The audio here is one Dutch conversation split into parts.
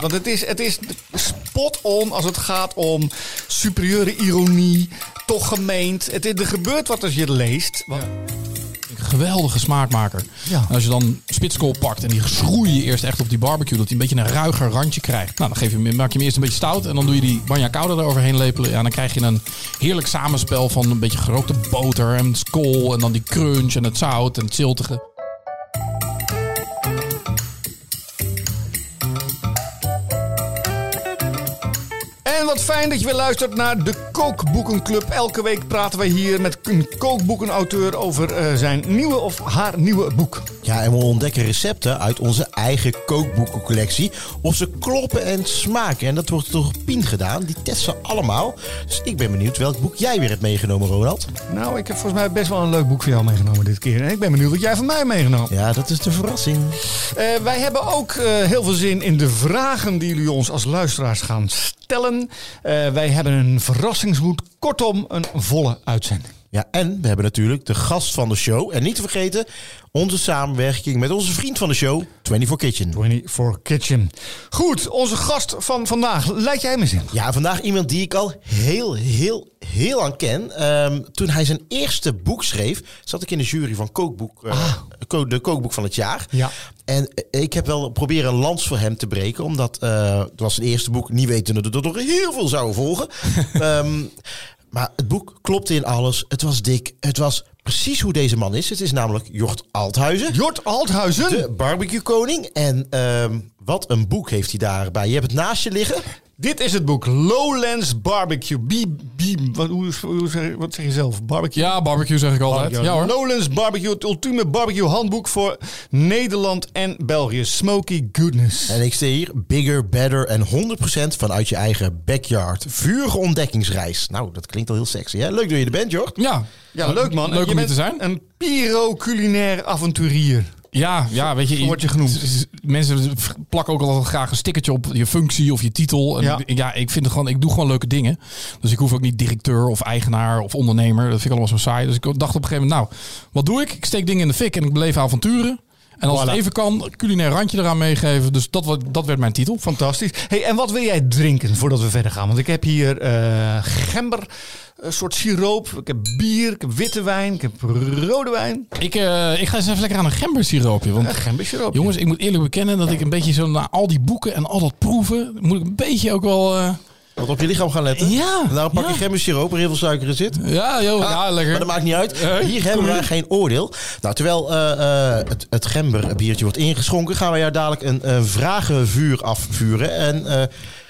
Want het is, het is spot on als het gaat om superieure ironie, toch gemeend. Het, er gebeurt wat als je het leest. Een geweldige smaakmaker. Ja. En als je dan spitskool pakt en die schroei je eerst echt op die barbecue, dat hij een beetje een ruiger randje krijgt. Nou, dan geef je, hem- maak je hem eerst een beetje stout en dan doe je die banja kouda eroverheen lepelen. Ja, dan krijg je een heerlijk samenspel van een beetje gerookte boter en kool en dan die crunch en het zout en het ziltige. Wat fijn dat je weer luistert naar de Kookboekenclub. Elke week praten wij hier met een kookboekenauteur over eh, zijn nieuwe of haar nieuwe boek. Ja, en we ontdekken recepten uit onze eigen kookboekencollectie. Of ze kloppen en smaken. En dat wordt door Pien gedaan. Die test ze allemaal. Dus ik ben benieuwd welk boek jij weer hebt meegenomen, Ronald. Nou, ik heb volgens mij best wel een leuk boek voor jou meegenomen dit keer. En ik ben benieuwd wat jij van mij meegenomen. Ja, dat is de verrassing. Eh, wij hebben ook eh, heel veel zin in de vragen die jullie ons als luisteraars gaan stellen. Eh, wij hebben een verrassingsmoed. Kortom, een volle uitzending. Ja, en we hebben natuurlijk de gast van de show. En niet te vergeten, onze samenwerking met onze vriend van de show, 24 Kitchen. 24 Kitchen. Goed, onze gast van vandaag. Leid jij me eens in? Ja, vandaag iemand die ik al heel, heel, heel lang ken. Ehm, toen hij zijn eerste boek schreef, zat ik in de jury van kookboek, eh, ko- de kookboek van het jaar. Ja. En eh, ik heb wel proberen een lans voor hem te breken, omdat eh, het was zijn eerste boek, niet wetende dat er nog heel veel zouden volgen. Ehm, maar het boek klopte in alles. Het was dik. Het was precies hoe deze man is. Het is namelijk Jort Althuizen. Jort Althuizen. De barbecue koning. En ehm, wat een boek heeft hij daarbij. Je hebt het naast je liggen. Dit is het boek Lowlands Barbecue. B, B, wat, hoe, hoe zeg, wat zeg je zelf? Barbecue? Ja, barbecue zeg ik altijd. Ja hoor. Lowlands Barbecue, het ultieme barbecue handboek voor Nederland en België. Smoky goodness. En ik sta hier bigger, better en 100% vanuit je eigen backyard. Vurige ontdekkingsreis. Nou, dat klinkt al heel sexy. Hè? Leuk dat je er bent, Jort. Ja. Ja, leuk man. Leuk je om hier bent te zijn. Een pyro-culinair avonturier. Ja, ja, weet je, Zo word je genoemd. Mensen plakken ook altijd graag een stickertje op je functie of je titel. En Ja. ja. ja, ik vind het gewoon, ik doe gewoon leuke dingen. Dus ik hoef ook niet directeur of eigenaar of ondernemer. Dat vind ik allemaal zo saai. Dus ik dacht op een gegeven moment, nou, wat doe ik? Ik steek dingen in de fik en ik beleef avonturen. En als Voilà. het even kan, culinair randje eraan meegeven. Dus dat, dat werd mijn titel. Fantastisch. Hey, en wat wil jij drinken voordat we verder gaan? Want ik heb hier eh, gember, een soort siroop. Ik heb bier, ik heb witte wijn, ik heb rode wijn. Ik, eh, ik ga eens even lekker aan een gembersiroopje. Want Een gembersiroop. jongens, ik moet eerlijk bekennen dat ik een beetje zo na al die boeken en al dat proeven, moet ik een beetje ook wel... eh, Wat op je lichaam gaan letten. Ja, Nou, pak ja. je gembersiroop waar heel veel suiker in zit. ja, joh, ja, lekker. Maar dat maakt niet uit. Eh, Hier hebben wij geen oordeel. Nou, terwijl eh, eh, het, het gemberbiertje wordt ingeschonken, gaan wij jou dadelijk een, een vragenvuur afvuren. En eh,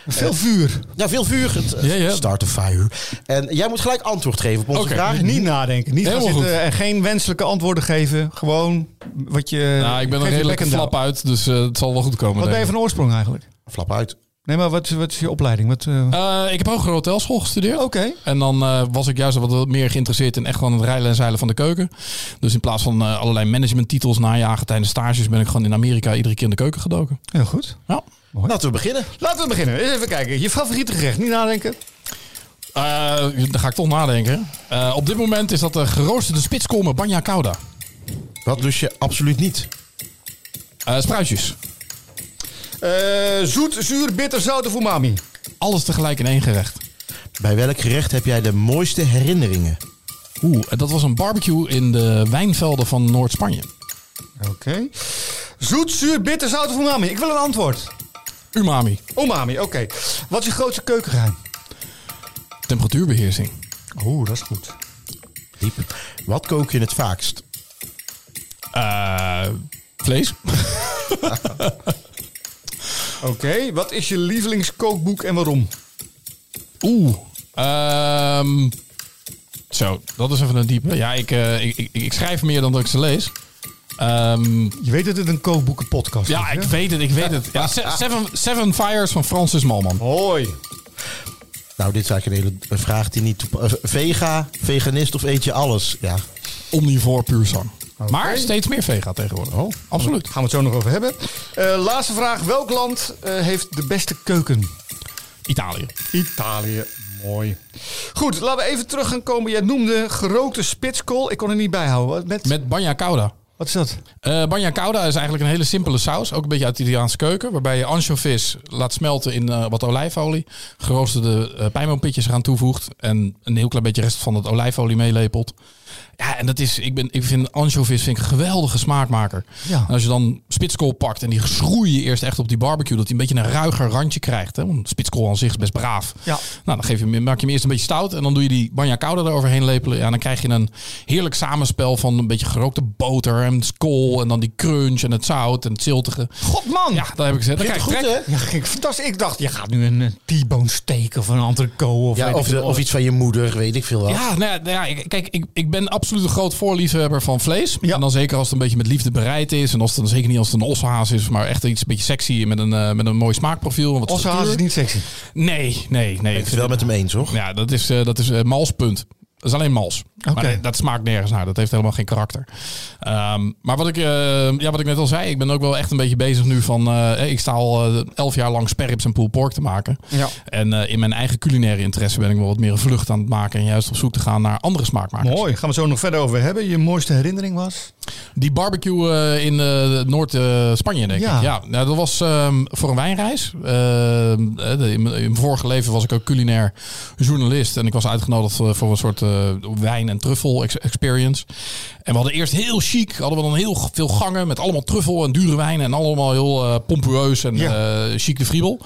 Veel vuur. ja, veel vuur. Het, Ja, ja. Start a fire. En jij moet gelijk antwoord geven op onze Oké. vraag. Niet nadenken. Niet gaan zitten en geen wenselijke antwoorden geven. Gewoon wat je... Nou, ik ben een je bek en flap uit, dus eh, het zal wel goed komen. Wat ben je van oorsprong eigenlijk? Flap uit. Nee, maar wat, wat is je opleiding? Wat, eh, ik. Eh, ik heb hoger hotelschool gestudeerd. Oké. En dan eh, was ik juist wat meer geïnteresseerd in echt gewoon het rijlen en zeilen van de keuken. Dus in plaats van eh, allerlei managementtitels najagen tijdens stages, ben ik gewoon in Amerika iedere keer in de keuken gedoken. Heel goed. Ja. Laten we beginnen. Laten we beginnen. Eens even kijken. Je favoriete gerecht. Niet nadenken. Eh, dan ga ik toch nadenken. Eh, op dit moment is dat de geroosterde spitskool met banja kouda. Wat lust je absoluut niet? Eh spruitjes. Eh, zoet, zuur, bitter, zout of umami? Alles tegelijk in één gerecht. Bij welk gerecht heb jij de mooiste herinneringen? Oeh, en dat was een barbecue in de wijnvelden van Noord-Spanje. Oké. Zoet, zuur, bitter, zout of umami? Ik wil een antwoord. Umami. Umami, oké. Wat is je grootste keukengeheim? Temperatuurbeheersing. Oeh, dat is goed. Diep. Wat kook je het vaakst? Eh, vlees. Oké. Wat is je lievelingskookboek en waarom? Oeh. Ehm, zo, dat is even een diepe. Ja, ik, eh, ik, ik, ik schrijf meer dan dat ik ze lees. Ehm, Je weet dat het een kookboekenpodcast is, ja, hè? ik weet het, ik weet het. Ja, Seven, Seven Fires van Francis Malman. Hoi. Nou, dit is eigenlijk een hele een vraag die niet... eh, Vega, veganist of eet je alles? Ja. Omnivore puur zang. Maar steeds meer vega tegenwoordig. Oh. Absoluut. Gaan we het zo nog over hebben. Eh, laatste vraag. Welk land eh, heeft de beste keuken? Italië. Italië. Mooi. Goed, laten we even terug gaan komen. Jij noemde gerookte spitskool. Ik kon er niet bij houden. Wat, met, Met banja cauda. Wat is dat? Eh bagna cauda is eigenlijk een hele simpele saus. Ook een beetje uit de Italiaanse keuken. Waarbij je anchovis laat smelten in wat olijfolie. Geroosterde uh, pijnboompitjes eraan toevoegt. En een heel klein beetje rest van het olijfolie meelepelt. Ja, en dat is, ik, ben, ik vind anchovis vind ik een geweldige smaakmaker. Ja. En als je dan spitskool pakt en die schroei je eerst echt op die barbecue, dat hij een beetje een ruiger randje krijgt. Hè? Want spitskool aan zich is best braaf. Ja. Nou, dan geef je, hem- maak je hem eerst een beetje stout en dan doe je die bagna cauda eroverheen lepelen. Ja, dan krijg je een heerlijk samenspel van een beetje gerookte boter en kool en dan die crunch en het zout en het ziltige. God man! Ja, daar heb ik gezet. Dan Begint krijg je goed, hè? Ja, ging fantastisch. Ik dacht, je gaat nu een T-bone steak of een entrecote of, Ja, of, ik of iets van je moeder, weet ik veel wat. Ja, nou ja, nou ja, ik- kijk, ik, ik ben absoluut een groot voorliefhebber van vlees. Ja. En dan zeker als het een beetje met liefde bereid is. En als het dan zeker niet als het een ossehaas is, maar echt iets een beetje sexy met een, eh, met een mooi smaakprofiel. Wat Ossehaas is niet sexy. Nee, nee, nee. Ik ben het wel met hem eens, hoor. Ja, dat is, eh, dat is eh, malspunt. Dat is alleen mals. Maar dat smaakt nergens naar. Dat heeft helemaal geen karakter. Ehm, maar wat ik, eh, ja, wat ik net al zei, ik ben ook wel echt een beetje bezig nu van... eh, ik sta al eh, elf jaar lang sperrips en pulled pork te maken. Ja. En eh, in mijn eigen culinaire interesse ben ik wel wat meer een vlucht aan het maken. En juist op zoek te gaan naar andere smaakmakers. Mooi. Gaan we zo nog verder over hebben. Je mooiste herinnering was? Die barbecue in Noord-Spanje, denk Ja. ik. Ja, nou, dat was ehm, voor een wijnreis. Ehm, in, mijn- vorige leven was ik ook culinair journalist. En ik was uitgenodigd voor een soort wijn- en truffel ex- experience. En we hadden eerst heel chic. Hadden we dan heel veel gangen met allemaal truffel en dure wijnen. En allemaal heel eh, pompueus en Ja. eh, chic de friebel.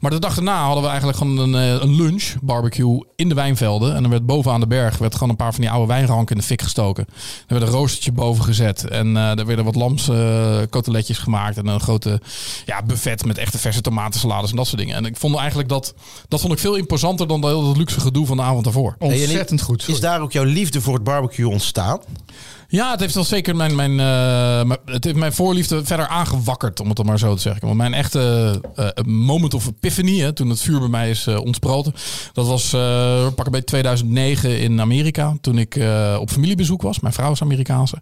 Maar de dag daarna hadden we eigenlijk gewoon een, eh, een lunch barbecue in de wijnvelden. En er werd bovenaan de berg werd gewoon een paar van die oude wijnranken in de fik gestoken. Er werd een roostertje boven gezet. En eh, er werden wat lamskoteletjes gemaakt. En een grote ja, buffet met echte verse tomatensalades en dat soort dingen. En ik vond eigenlijk dat, dat vond ik veel imposanter dan dat, dat luxe gedoe van de avond daarvoor. Ontzettend goed. Is daar ook jouw liefde voor het barbecue ontstaan? Ja, het heeft wel zeker mijn, mijn, eh, mijn- het heeft mijn voorliefde verder aangewakkerd, om het dan maar zo te zeggen. Want mijn echte eh, moment of epiphany, hè, toen het vuur bij mij is eh, ontsproten, dat was pak een beetje 2009 in Amerika. Toen ik eh, op familiebezoek was. Mijn vrouw is Amerikaanse.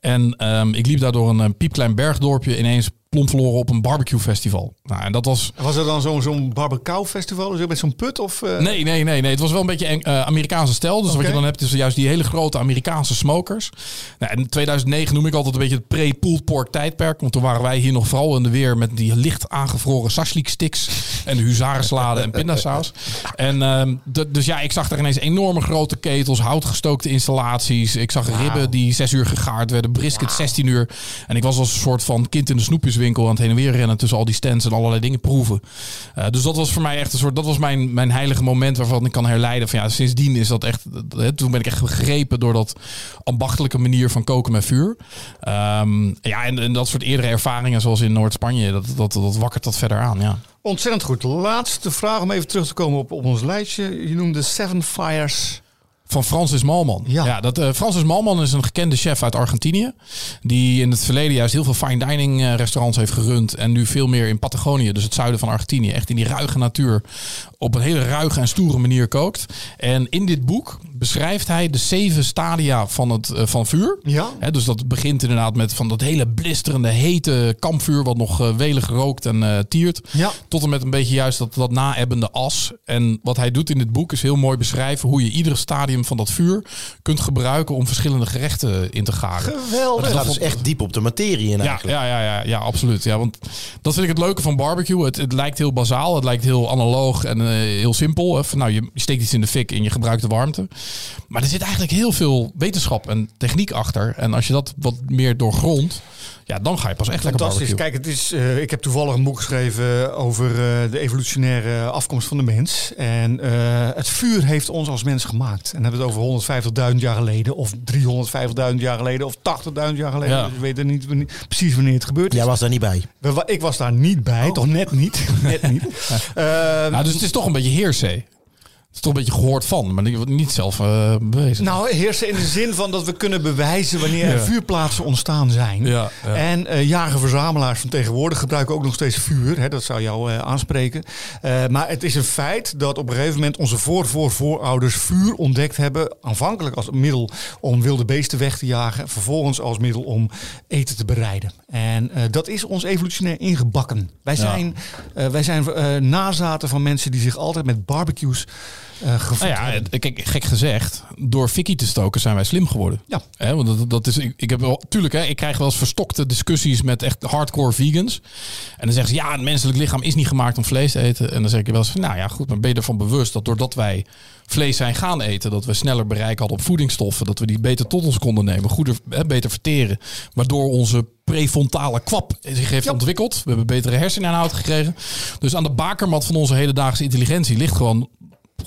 En ehm, ik liep daar door een, eh, piepklein bergdorpje ineens plomp verloren op een barbecue festival. Nou, en dat was Was er dan zo'n zo'n barbecue festival? Dus met zo'n put? Of, eh, Nee, nee, nee, nee. Het was wel een beetje eh, Amerikaanse stijl. Dus wat je dan hebt is juist die hele grote Amerikaanse smokers. Nou, en 2009 noem ik altijd een beetje het pre-pulled pork tijdperk. Want toen waren wij hier nog vooral in de weer met die licht aangevroren sashlik sticks. En de huzarensalade en pindasaus. En ehm, dus ja, ik zag daar ineens enorme grote ketels, houtgestookte installaties. Ik zag ribben die zes uur gegaard werden, brisket 16 uur. En ik was als een soort van kind in de snoepjeswinkel aan het heen en weer rennen tussen al die stands en allerlei dingen proeven. Eh, dus dat was voor mij echt een soort, dat was mijn, mijn heilige moment waarvan ik kan herleiden van ja, sindsdien is dat echt, eh, toen ben ik echt gegrepen door dat ambachtelijke manier van koken met vuur. Ehm, ja, en, en dat soort eerdere ervaringen zoals in Noord-Spanje, dat, dat, dat wakkert dat verder aan, ja. Ontzettend goed. Laatste vraag om even terug te komen op, op ons lijstje. Je noemde Seven Fires. Van Francis Malman. Ja. dat, eh, Francis Malman is een gekende chef uit Argentinië. Die in het verleden juist heel veel fine dining eh, restaurants heeft gerund. En nu veel meer in Patagonië, dus het zuiden van Argentinië. Echt in die ruige natuur. Op een hele ruige en stoere manier kookt. En in dit boek beschrijft hij de zeven stadia van, het, eh, van vuur. Ja. Hè, dus dat begint inderdaad met van dat hele blisterende, hete kampvuur. Wat nog eh, welig rookt en eh, tiert. Ja. Tot en met een beetje juist dat, dat naebbende as. En wat hij doet in dit boek is heel mooi beschrijven hoe je iedere stadium van dat vuur kunt gebruiken om verschillende gerechten in te garen. Geweldig. Het gaat dus echt diep op de materie in Ja, eigenlijk. ja, ja, ja, ja, absoluut. Ja, want dat vind ik het leuke van barbecue. Het, het lijkt heel bazaal, het lijkt heel analoog en heel simpel. Van, nou, je steekt iets in de fik en je gebruikt de warmte. Maar er zit eigenlijk heel veel wetenschap en techniek achter. En als je dat wat meer doorgrondt, ja, dan ga je pas echt lekker Fantastisch. barbecue. Kijk, het is, eh, ik heb toevallig een boek geschreven over eh, de evolutionaire afkomst van de mens. En eh, het vuur heeft ons als mens gemaakt. En dan hebben we het over 150.000 jaar geleden, of 350.000 jaar geleden, of 80.000 jaar geleden. Ja. Dus we weten niet wanneer- precies wanneer het gebeurd is. Jij was daar niet bij. We Ik was daar niet bij, toch net niet. net niet. Eh, Nou, dus het is toch een beetje heersee. Het is toch een beetje gehoord van, maar niet- niet zelf eh, bewezen. Nou, heersen in de zin van dat we kunnen bewijzen wanneer er Ja. vuurplaatsen ontstaan zijn. Ja, ja. En eh jager-verzamelaars van tegenwoordig gebruiken ook nog steeds vuur. Hè, dat zou jou eh, aanspreken. Maar het is een feit dat op een gegeven moment onze voor-voor-voorouders vuur ontdekt hebben. Aanvankelijk als middel om wilde beesten weg te jagen. Vervolgens als middel om eten te bereiden. En dat is ons evolutionair ingebakken. Wij zijn, wij zijn nazaten van mensen die zich altijd met barbecues eh gevoed Nou ja, kijk, gek gezegd, door Vicky te stoken zijn wij slim geworden. Ja. Want dat, dat is, ik, ik heb wel, tuurlijk, hè, ik krijg wel eens verstokte discussies met echt hardcore vegans. En dan zeggen ze, ja, het menselijk lichaam is niet gemaakt om vlees te eten. En dan zeg ik wel eens, nou ja, goed, maar ben je ervan bewust dat doordat wij vlees zijn gaan eten, dat we sneller bereik hadden op voedingsstoffen, dat we die beter tot ons konden nemen, goeder, hè, beter verteren, waardoor onze prefrontale kwap zich heeft Ja. ontwikkeld. We hebben betere herseninhoud gekregen. Dus aan de bakermat van onze hedendaagse intelligentie ligt gewoon,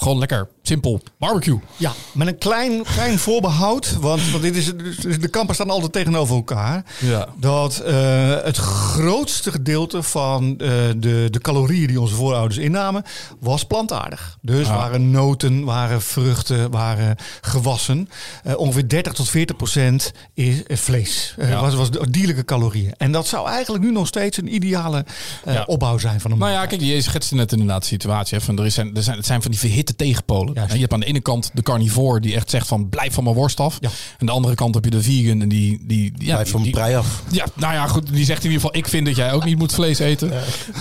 gewoon lekker simpel barbecue. Ja, met een klein, klein voorbehoud. Want, want dit is, dus de kampen staan altijd tegenover elkaar. Ja. Dat eh, het grootste gedeelte van eh, de, de calorieën die onze voorouders innamen, was plantaardig. Dus Ah. waren noten, waren vruchten, waren gewassen. Eh, ongeveer 30 tot 40 procent is vlees. Ja. was, was de dierlijke calorieën. En dat zou eigenlijk nu nog steeds een ideale Ja. opbouw zijn van een Nou ja, kijk, je schetste net inderdaad de situatie. Hè, van, er, is, er zijn, het zijn van die verhitte tegenpolen. En je hebt aan de ene kant de carnivore die echt zegt van blijf van mijn worst af. Ja. En aan de andere kant heb je de vegan en die... die, die ja, Blijf van mijn die- prei af. Ja, nou ja, goed. Die zegt in ieder geval, ik vind dat jij ook niet moet vlees eten.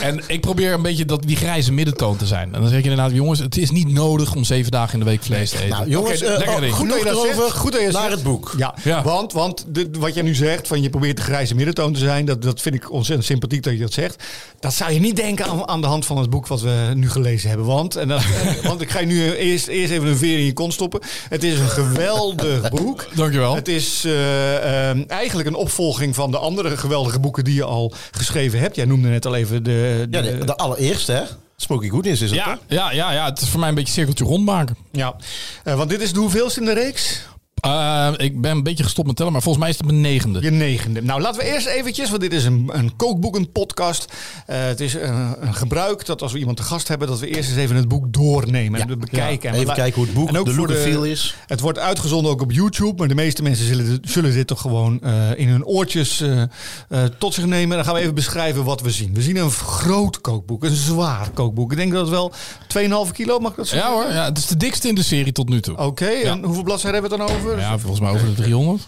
En ik probeer een beetje dat, die grijze middentoon te zijn. En dan zeg je inderdaad, jongens, het is niet nodig om zeven dagen in de week vlees te eten. Nou, jongens, eh, lekker oh, ding. goed dat je dat erover. zegt. Goed dat je naar zegt. het boek. Ja, Ja. want, want de, wat jij nu zegt, van je probeert de grijze middentoon te zijn, dat, dat vind ik ontzettend sympathiek dat je dat zegt. Dat zou je niet denken aan, aan de hand van het boek wat we nu gelezen hebben. Want, en dat, eh, want ik ga je nu eerst, eerst even een veer in je kont stoppen. Het is een geweldig boek. Dankjewel. Het is eh, eh, eigenlijk een opvolging van de andere geweldige boeken die je al geschreven hebt. Jij noemde net al even de... Ja, de, de allereerste, hè? Smoky Goodness is het, Ja, toch? ja, ja, ja, het is voor mij een beetje cirkeltje rondmaken. ja. Eh, want dit is de hoeveelste in de reeks? Eh, ik ben een beetje gestopt met tellen, maar volgens mij is het mijn negende. Je negende. Nou, laten we eerst eventjes, want dit is een, een kookboekenpodcast. Eh het is een, een gebruik dat als we iemand te gast hebben, dat we eerst eens even het boek doornemen en Ja. bekijken. En Even kijken hoe het boek, en ook de voor look and feel is. Het wordt uitgezonden ook op YouTube, maar de meeste mensen zullen, dit- zullen dit toch gewoon eh, in hun oortjes eh, eh, tot zich nemen. Dan gaan we even beschrijven wat we zien. We zien een groot kookboek, een zwaar kookboek. Ik denk dat het wel 2,5 kilo mag ik dat zeggen. Ja hoor, ja, het is de dikste in de serie tot nu toe. Oké, en hoeveel bladzijden hebben we het dan over? Ja, volgens mij over de 300.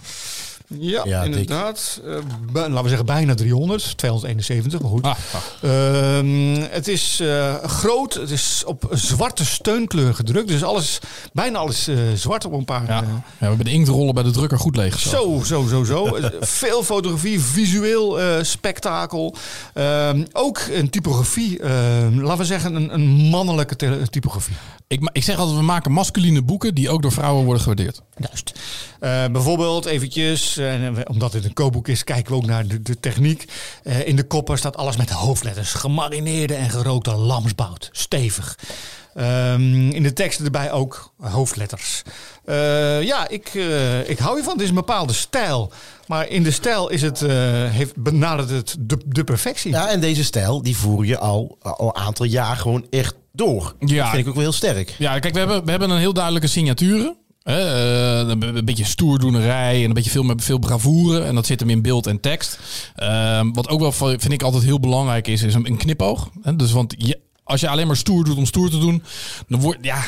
Ja, inderdaad. Eh, laten we zeggen bijna 300, 271, maar goed. Ah, ah. Ehm, het is eh, groot, het is op zwarte steunkleur gedrukt. Dus alles, bijna alles eh, zwart op een paar. Ja. ja, we hebben de inktrollen bij de drukker goed leeg. zo, zo, zo, zo. Veel fotografie, visueel spektakel. Ehm, ook een typografie, ehm, laten we zeggen een, een mannelijke typografie. Ik, ma- ik zeg altijd, we maken masculine boeken die ook door vrouwen worden gewaardeerd. Juist. Eh, bijvoorbeeld eventjes, eh, omdat het een kookboek is, kijken we ook naar de, de techniek. Eh, in de koppen staat alles met hoofdletters. Gemarineerde en gerookte lamsbout. Stevig. Ehm, in de teksten erbij ook hoofdletters. Eh, ja, ik, eh, ik hou hiervan. Het is een bepaalde stijl. Maar in de stijl is het, eh, heeft, benadert het de, de perfectie. Ja, en deze stijl, die voer je al, al een aantal jaar gewoon echt door. Ja. Dat vind ik ook wel heel sterk. Ja, kijk, we hebben, we hebben een heel duidelijke signatuur. Hè, eh, een beetje stoerdoenerij en een beetje veel met veel bravoure. En dat zit hem in beeld en tekst. Ehm, wat ook wel vind ik altijd heel belangrijk is, is een, knipoog. Hè, dus want je, als je alleen maar stoer doet om stoer te doen, dan wordt ja.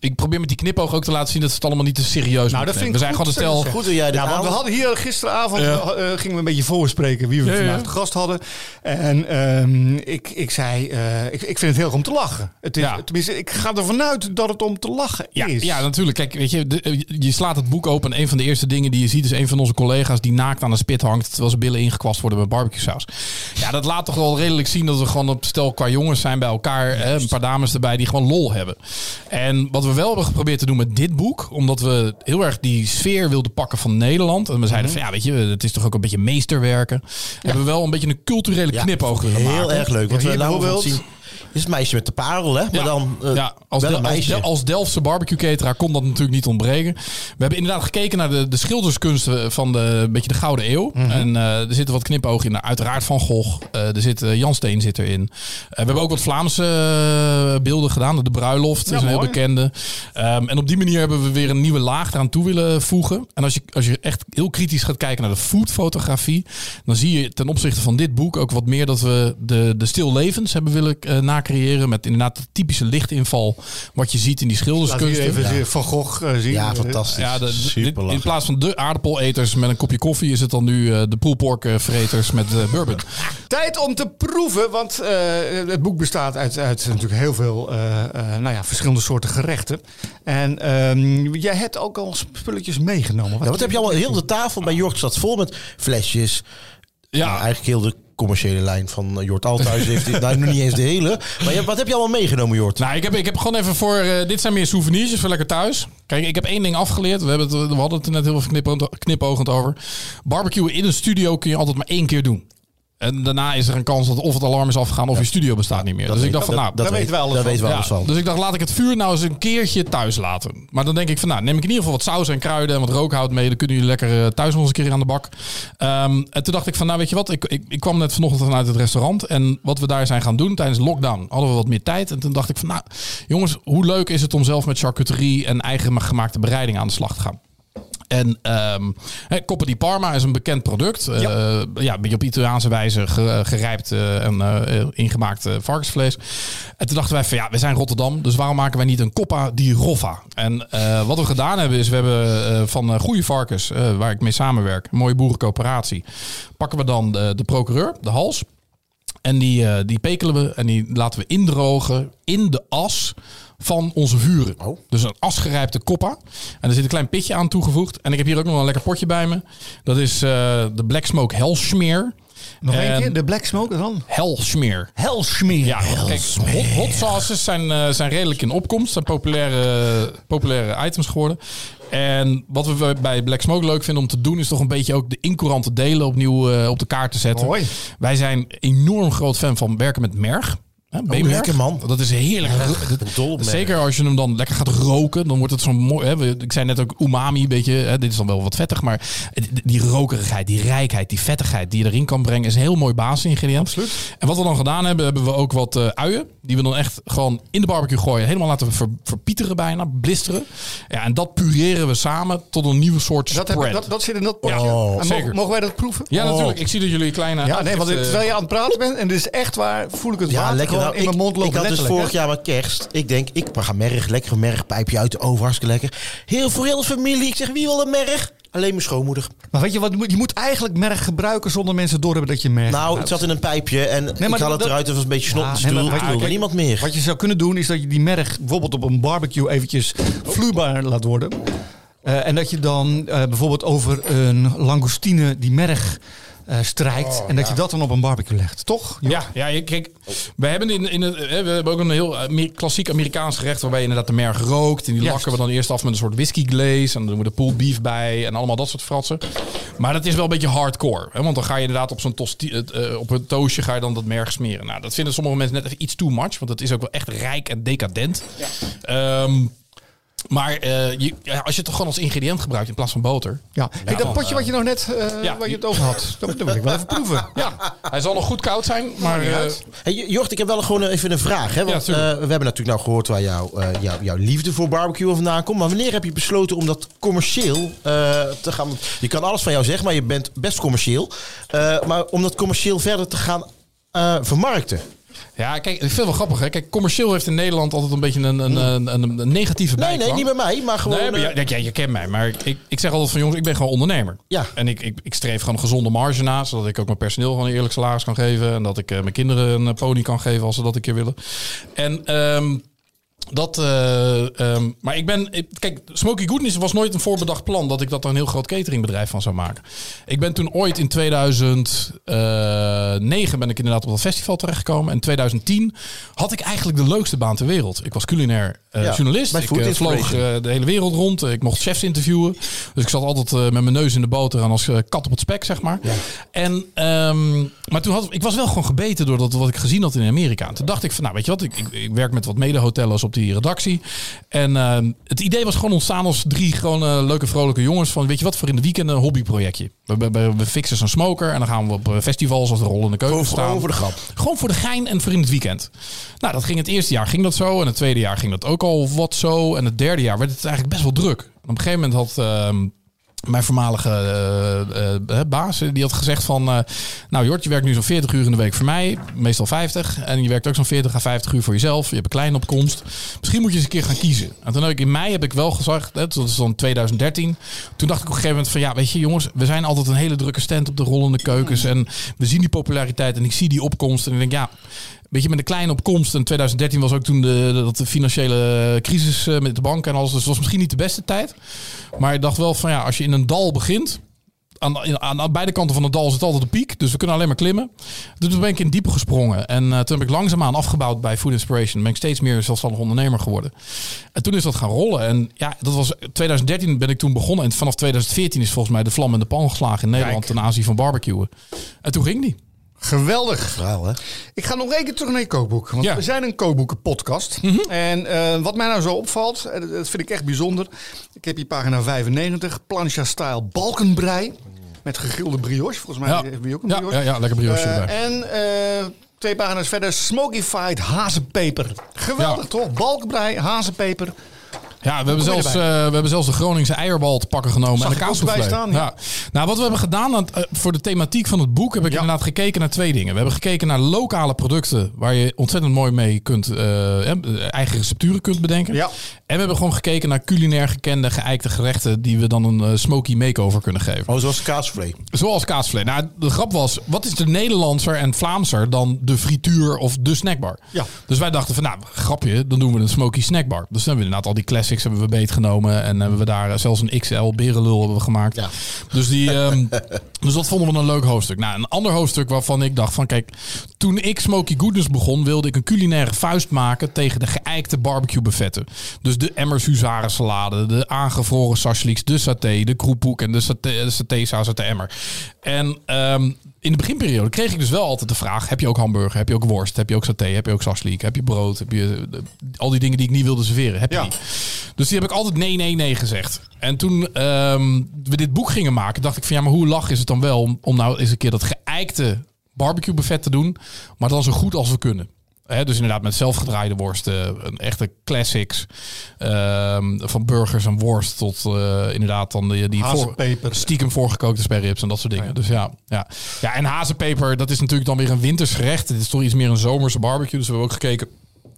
Ik probeer met die knipoog ook te laten zien dat ze het allemaal niet te serieus Nou, dat vind ik We zijn goed, gewoon een stel. Goed dat jij dit Ja, want we hadden hier gisteravond Ja. eh, gingen we een beetje voorspreken wie we Ja, ja. vandaag te gast hadden. En ehm, ik, ik zei, eh, ik, ik vind het heel erg om te lachen. Het is, Ja. Tenminste, ik ga ervan uit dat het om te lachen Ja, is. ja, natuurlijk. Kijk, weet je, de- je slaat het boek open. En een van de eerste dingen die je ziet is een van onze collega's die naakt aan een spit hangt. Terwijl zijn billen ingekwast worden met barbecue saus. Ja, dat laat toch wel redelijk zien dat we gewoon op stel qua jongens zijn bij elkaar. Hè, een paar dames erbij die gewoon lol hebben. En wat we wel hebben geprobeerd te doen met dit boek. Omdat we heel erg die sfeer wilden pakken van Nederland. En we zeiden Mhm. van ja, weet je, het is toch ook een beetje meesterwerken. Hebben we wel een beetje een culturele Ja, knipoog willen Heel maken. erg leuk. Want Ja, we bijvoorbeeld- zien. Is het meisje met de parel, hè? Maar Ja. dan eh, ja, als, wel Del- een als, meisje. Del- als Delftse barbecue cateraar kon dat natuurlijk niet ontbreken. We hebben inderdaad gekeken naar de, de schilderskunsten van de, een beetje de Gouden Eeuw. Mhm. En eh, er zitten wat knipogen in. Nou, Uiteraard Van Gogh. Eh, er zit, eh, Jan Steen zit erin. Eh, we hebben ook wat Vlaamse eh, beelden gedaan. De Bruiloft Ja, is een heel bekende. Ehm, en op die manier hebben we weer een nieuwe laag eraan toe willen voegen. En als je, als je echt heel kritisch gaat kijken naar de foodfotografie... dan zie je ten opzichte van dit boek ook wat meer dat we de, de stillevens hebben willen eh, nacreëren. Met inderdaad de typische lichtinval. Wat je ziet in die Laat hier schilderskunsten. even Van Gogh eh, zien. Ja, fantastisch. Ja, de, dit- in plaats van de aardappeleters met een kopje koffie... is het dan nu eh, de poolporkvreters met eh, bourbon. Tijd om te proeven, want eh, het boek bestaat uit, uit natuurlijk heel veel eh, eh, nou ja, verschillende soorten gerechten. En ehm, jij hebt ook al spulletjes meegenomen. Ja, wat heb je allemaal? Heel de tafel bij Jort staat vol met flesjes. Ja, Nou, eigenlijk heel de commerciële lijn van eh, Jort Althuis heeft. Nou, nog niet eens de hele. Maar je- wat heb je allemaal meegenomen, Jort? Nou, ik heb, ik heb gewoon even voor. eh, dit zijn meer souvenirtjes voor lekker thuis. Kijk, ik heb één ding afgeleerd. We, hebben het, we hadden het er net heel knippend- knipoogend over. Barbecue in een studio kun je altijd maar één keer doen. En daarna is er een kans dat of het alarm is afgegaan of je studio bestaat niet meer. dus ik dacht van, nou, dat weten we alles weten we alles van. Dus ik dacht, laat ik het vuur nou eens een keertje thuis laten. Maar dan denk ik van, nou, neem ik in ieder geval wat saus en kruiden en wat rookhout mee. Dan kunnen jullie lekker eh, thuis nog eens een keer aan de bak. Ehm, en toen dacht ik van, nou weet je wat, ik, ik, ik kwam net vanochtend vanuit het restaurant. En wat we daar zijn gaan doen tijdens de lockdown, hadden we wat meer tijd. En toen dacht ik van, nou jongens, hoe leuk is het om zelf met charcuterie en eigen gemaakte bereiding aan de slag te gaan. En ehm Coppa di Parma is een bekend product. Ja. ja, een beetje op Italiaanse wijze ge- gerijpt eh, en eh, ingemaakt eh, varkensvlees. En toen dachten wij van ja, we zijn Rotterdam. Dus waarom maken wij niet een Coppa di Roffa? En eh, wat we gedaan hebben is, we hebben eh, van eh, goede varkens, eh, waar ik mee samenwerk, een mooie boerencoöperatie, pakken we dan de, de procureur, de hals. En die, eh, die pekelen we en die laten we indrogen in de as van onze vuren. Oh. Dus een asgerijpte koppa. En er zit een klein pitje aan toegevoegd. En ik heb hier ook nog een lekker potje bij me. Dat is eh, de Black Smoke Hellsmeer. Nog één En- keer, de Black Smoke dan? Hellsmeer. Helsmeer. Ja, kijk, hot, hot sauces zijn, eh, zijn redelijk in opkomst. Zijn populaire, populaire items geworden. En wat we bij Black Smoke leuk vinden om te doen... is toch een beetje ook de incourante delen opnieuw eh, op de kaart te zetten. Mooi. Wij zijn enorm groot fan van werken met merg. Hè, B-merg. lekker, man. Dat is heerlijk. dol. Zeker als je hem dan lekker gaat roken, dan wordt het zo mooi. Hè? We- Ik zei net ook umami, een beetje. Hè? Dit is dan wel wat vettig, maar die rokerigheid, die rijkheid, die vettigheid die je erin kan brengen, is een heel mooi basisingrediënt. Absoluut. En wat we dan gedaan hebben, hebben we ook wat eh, uien. Die we dan echt gewoon in de barbecue gooien. Helemaal laten ver, verpieteren bijna, blisteren. Ja, en dat pureren we samen tot een nieuwe soort Dat, spread. heb, dat, dat zit in dat potje. Oh, mogen, mogen wij dat proeven? ja, Oh. natuurlijk. Ik zie dat jullie kleine... Ja, nee, want terwijl je aan het praten bent, en dit is echt waar, voel ik het Ja, water lekker. Nou, in mijn ik, mond lopen. ik had dus vorig jaar met kerst. Ik denk, ik ga merg, lekker een mergpijpje uit de oven, hartstikke lekker. Heel voor heel de familie. Ik zeg, wie wil een merg? Alleen mijn schoonmoeder. Maar weet je wat, je moet eigenlijk merg gebruiken zonder mensen doorhebben dat je merg Nou, het zat in een pijpje en ik maar dat- het eruit. Het was een beetje snot. Ja, dus nee, maar je, niemand meer. Wat je zou kunnen doen is dat je die merg bijvoorbeeld op een barbecue eventjes vloeibaar laat worden. Eh, en dat je dan eh, bijvoorbeeld over een langoustine die merg eh, strijkt. en dat je dat dan op een barbecue legt. Toch? Ja, ja je- kijk, we hebben, in, in het, hè, we hebben ook een heel Amer- klassiek Amerikaans gerecht waarbij je inderdaad de merg rookt. En die Juist. lakken we dan eerst af met een soort whisky glaze. En dan doen we de pulled beef bij en allemaal dat soort fratsen. Maar dat is wel een beetje hardcore. Hè, want dan ga je inderdaad op zo'n tosti- het, eh, op een toastje ga je dan dat merg smeren. Nou, dat vinden sommige mensen net even iets too much. Want het is ook wel echt rijk en decadent. Ehm, maar eh, je, ja, als je het toch gewoon als ingrediënt gebruikt in plaats van boter. Ja. Hey, dat potje wat je nog net eh, Ja. waar je het over had, dat, dat wil ik wel even proeven. Ja, hij zal nog goed koud zijn. Maar eh. Hey, Jort, ik heb wel gewoon even een vraag. Hè? Want eh, we hebben natuurlijk nou gehoord waar jouw, eh, jouw, jouw liefde voor barbecue vandaan komt. Maar wanneer heb je besloten om dat commercieel eh, te gaan... Je kan alles van jou zeggen, maar je bent best commercieel. Eh, maar om dat commercieel verder te gaan eh, vermarkten. Ja, kijk, ik vind het wel grappig. Hè? Kijk, commercieel heeft in Nederland altijd een beetje een, een, een, een, een negatieve Nee, bijklank. nee, niet bij mij, maar gewoon... Nee, maar eh, ja, je kent mij. Maar ik, ik zeg altijd van jongens, ik ben gewoon ondernemer. Ja. En ik, ik, ik streef gewoon een gezonde marge na. Zodat ik ook mijn personeel gewoon een eerlijk salaris kan geven. En dat ik eh, mijn kinderen een pony kan geven als ze dat een keer willen. En ehm, dat, eh, ehm, maar ik ben, ik- kijk, Smoky Goodness was nooit een voorbedacht plan dat ik dat er een heel groot cateringbedrijf van zou maken. Ik ben toen ooit in 2009 ben ik inderdaad op dat festival terechtgekomen. En in 2010 had ik eigenlijk de leukste baan ter wereld. Ik was culinair eh, Ja, journalist. Ik eh, vloog eh, de hele wereld rond. Ik mocht chefs interviewen. Dus ik zat altijd eh, met mijn neus in de boter en als eh, kat op het spek, zeg maar. En, ehm, maar toen had ik was wel gewoon gebeten door dat wat ik gezien had in Amerika. En toen dacht ik van, nou weet je wat, ik, ik, ik werk met wat mede-hotellers op die redactie. En ehm, het idee was gewoon ontstaan als drie gewoon eh, leuke vrolijke jongens van, weet je wat, voor in de weekend een hobbyprojectje. We, we, we, fixen zo'n smoker en dan gaan we op eh, festivals als de rol in de keuken Gewoon staan. gewoon voor de grap. Gewoon voor de gein en voor in het weekend. Nou, dat ging het eerste jaar ging dat zo. En het tweede jaar ging dat ook al wat zo. En het derde jaar werd het eigenlijk best wel druk. En op een gegeven moment had... mijn voormalige eh, eh, eh, baas, die had gezegd van... nou Jort, je werkt nu zo'n 40 uur in de week voor mij. Meestal 50. En je werkt ook zo'n 40 à 50 uur voor jezelf. Je hebt een kleine opkomst. Misschien moet je eens een keer gaan kiezen. En toen heb ik in mei heb ik wel gezegd, dat is dan 2013. Toen dacht ik op een gegeven moment van... Ja, weet je jongens, we zijn altijd een hele drukke stand op de rollende keukens. En we zien die populariteit en ik zie die opkomst. En ik denk, ja... Weet je, met een kleine opkomst. En 2013 was ook toen de, de, dat de financiële crisis eh, met de banken en alles. Dus het was misschien niet de beste tijd. Maar ik dacht wel van ja, als je in een dal begint. Aan, aan, aan beide kanten van het dal zit altijd een piek. Dus we kunnen alleen maar klimmen. Dus toen ben ik in diepe gesprongen. En eh, toen heb ik langzaamaan afgebouwd bij Food Inspiration. Ben ik steeds meer zelfstandig ondernemer geworden. En toen is dat gaan rollen. En ja, dat was 2013 ben ik toen begonnen. En vanaf 2014 is volgens mij de vlam in de pan geslagen in Nederland Kijk. ten aanzien van barbecuen. En toen ging die. Geweldig. Verhaal, hè? Ik ga nog één keer terug naar je kookboek. Want Ja. Mhm. we zijn een kookboekenpodcast. En eh, wat mij nou zo opvalt, eh, dat vind ik echt bijzonder. Ik heb hier pagina 95, plancha style balkenbrei. Met gegrilde brioche. Volgens mij Ja, heb je ook een ja, brioche. ja, ja lekker brioche erbij. en eh, twee pagina's verder, smokified hazenpeper. Geweldig Ja. toch? Balkenbrei, hazenpeper. Ja, we hebben, zelfs, eh, we hebben zelfs de Groningse eierbal te pakken genomen. Zag en de staan, ja. ja. Nou, wat we hebben gedaan aan, eh, voor de thematiek van het boek... heb ik Ja. inderdaad gekeken naar twee dingen. We hebben gekeken naar lokale producten... waar je ontzettend mooi mee kunt, eh, eigen recepturen kunt bedenken. Ja. En we hebben gewoon gekeken naar culinair gekende, geëikte gerechten... die we dan een smoky makeover kunnen geven. Oh, zoals kaasvlee. Zoals kaasvlees. Nou, de grap was, wat is de Nederlandser en Vlaamser dan de frituur of de snackbar? Ja. Dus wij dachten van, nou, grapje, dan doen we een smoky snackbar. Dus dan hebben we inderdaad al die hebben we beetgenomen. En hebben we daar eh, zelfs een XL berenlul hebben we gemaakt. Ja. Dus, die, ehm, dus dat vonden we een leuk hoofdstuk. Nou, een ander hoofdstuk waarvan ik dacht van, kijk, toen ik Smoky Goodness begon, wilde ik een culinaire vuist maken tegen de geëikte barbecue buffetten. Dus de Emmers Huzaren salade, de aangevroren sashliks, de saté, de kroephoek en de saté, de satésaus uit de emmer. En ehm, in de beginperiode kreeg ik dus wel altijd de vraag: heb je ook hamburger, heb je ook worst, heb je ook saté, heb je ook sashlik, heb je brood, heb je eh, al die dingen die ik niet wilde serveren, heb je Ja. die? Dus die heb ik altijd nee, nee, nee gezegd. En toen ehm, we dit boek gingen maken, dacht ik van ja, maar hoe lach is het dan wel om, om nou eens een keer dat geëikte barbecue buffet te doen, maar dan zo goed als we kunnen. Hè, dus inderdaad met zelfgedraaide worsten, een echte classics. ehm, van burgers en worst tot eh, inderdaad dan die, die voor, stiekem voorgekookte sperrips en dat soort dingen. Dus ja, ja. ja, en hazenpeper, dat is natuurlijk dan weer een winters gerecht. Het is toch iets meer een zomerse barbecue. Dus we hebben ook gekeken,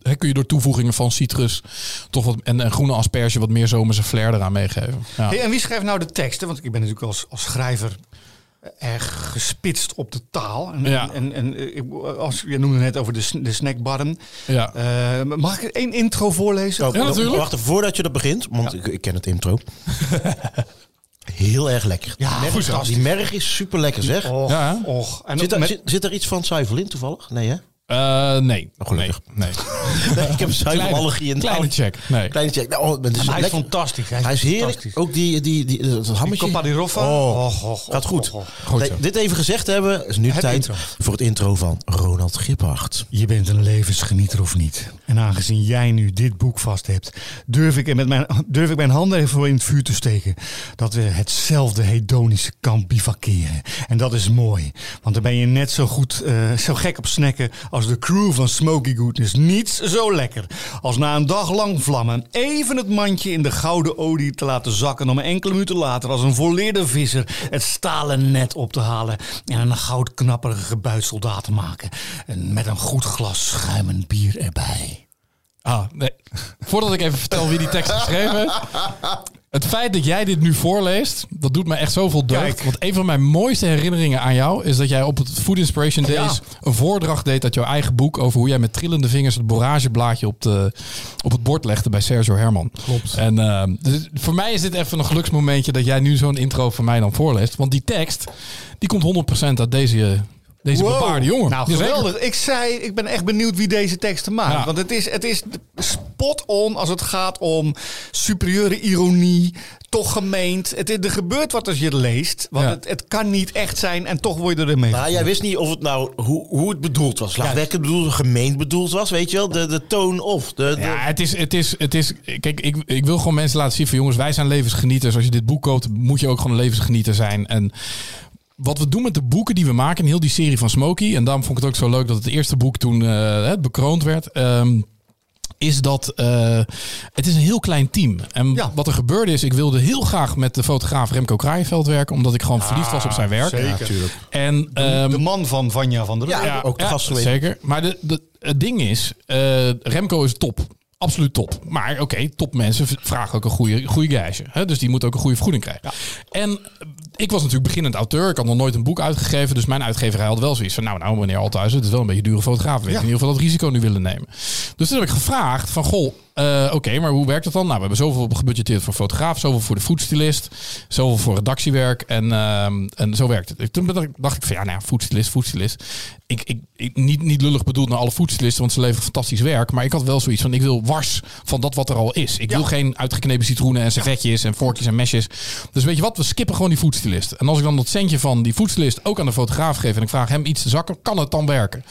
hè, kun je door toevoegingen van citrus toch wat, en, en groene asperge wat meer zomerse flair eraan meegeven. Ja. Hey, en wie schrijft nou de teksten? Want ik ben natuurlijk als, als schrijver erg gespitst op de taal. En, Ja. en, en eh, ik- als je noemde net over de, de snackbarren. Ja. Eh, mag ik één intro voorlezen? Oh, Ja, natuurlijk. Wacht even, voordat je dat begint, want ik, ik ken het intro. Heel erg lekker. Ja, die, merg, fantastisch. die merg is super lekker zeg. Och, Ja, och. En Zit, er, met- zit, zit er iets van zuivel in toevallig? Nee hè? Eh, nee. gelukkig. Nee. nee. Nee, ik heb zuivelallergie en Kleine check. Nee. Kleine check. Nou, oh, is hij is lekker. fantastisch. Hij is, Hij is heerlijk. fantastisch. Ook die, die, die, dat hammetje. Coppa di Roffa. Oh, Och, och, gaat goed. Nee, dit even gezegd hebben, is nu Het tijd intro. voor het intro van Ronald Giphart. Je bent een levensgenieter of niet. En aangezien jij nu dit boek vast hebt, durf ik, met mijn, durf ik mijn handen even voor in het vuur te steken. Dat we hetzelfde hedonische kamp bivakeren. En dat is mooi. Want dan ben je net zo goed, eh, zo gek op snacken als de crew van Smoky Goodness. Niets zo lekker als na een dag lang vlammen even het mandje in de gouden olie te laten zakken. Om enkele minuten later als een volleerde visser het stalen net op te halen. En een goudknapperige gebuitsoldaat te maken. En met een goed glas schuimend bier erbij. Ah, nee. Voordat ik even vertel wie die tekst geschreven heeft. Het feit dat jij dit nu voorleest, dat doet me echt zoveel deugd. Kijk. Want een van mijn mooiste herinneringen aan jou is dat jij op het Food Inspiration Days Ja. een voordracht deed uit jouw eigen boek over hoe jij met trillende vingers het borageblaadje op, de, op het bord legde bij Sergio Herman. Klopt. En eh, dus voor mij is dit even een geluksmomentje dat jij nu zo'n intro van mij dan voorleest. Want die tekst, die komt 100% uit deze, deze Wow. bepaarde jongen. Nou, Jazeker. geweldig. Ik zei, ik ben echt benieuwd wie deze teksten maakt. Ja. Want het is, het is spot on als het gaat om superieure ironie. Toch gemeend. Het, er gebeurt wat als je het leest. Want Ja. het, het kan niet echt zijn en toch word je ermee. Nou, jij wist niet of het nou hoe, hoe het bedoeld was. Lachwekkend bedoeld, gemeend bedoeld was, weet je wel? De, de toon of. De, de, Ja, het is, het is, het is. Kijk, ik, ik wil gewoon mensen laten zien van jongens, wij zijn levensgenieters. Als je dit boek koopt, moet je ook gewoon een levensgenieter zijn. En wat we doen met de boeken die we maken, heel die serie van Smokey. En daarom vond ik het ook zo leuk dat het eerste boek toen eh, bekroond werd. ehm, is dat uh, het is een heel klein team. En Ja. wat er gebeurde is, ik wilde heel graag met de fotograaf Remco Kraaienveld werken, omdat ik gewoon verliefd was op zijn werk. Zeker. Ja, natuurlijk. En ehm, de man van Vanja van der Ja, ook de gast geweest. Zeker. Maar de, de, het ding is, eh, Remco is top. Absoluut top. Maar oké, topmensen v- vragen ook een goede, goede gage. Hè? Dus die moeten ook een goede vergoeding krijgen. En eh, ik was natuurlijk beginnend auteur. Ik had nog nooit een boek uitgegeven. Dus mijn uitgeverij had wel zoiets van... Nou, nou meneer Althuizen, het is wel een beetje dure fotograaf. Weet Ja. in ieder geval dat risico nu willen nemen. Dus toen heb ik gevraagd van... Goh, eh, oké, maar hoe werkt dat dan? Nou, we hebben zoveel gebudgeteerd voor fotograaf. Zoveel voor de foodstylist. Zoveel voor redactiewerk. En, ehm, en zo werkt het. Toen dacht ik van... Ja, nou ja, foodstylist, foodstylist. Ik, ik, ik, niet, niet lullig bedoeld naar alle foodstylisten, want ze leveren fantastisch werk. Maar ik had wel zoiets van, ik wil wars van dat wat er al is. Ik wil geen uitgeknepen citroenen en servetjes en vorkjes en mesjes. Dus weet je wat, we skippen gewoon die foodstylist. En als ik dan dat centje van die foodstylist ook aan de fotograaf geef en ik vraag hem iets te zakken, kan het dan werken?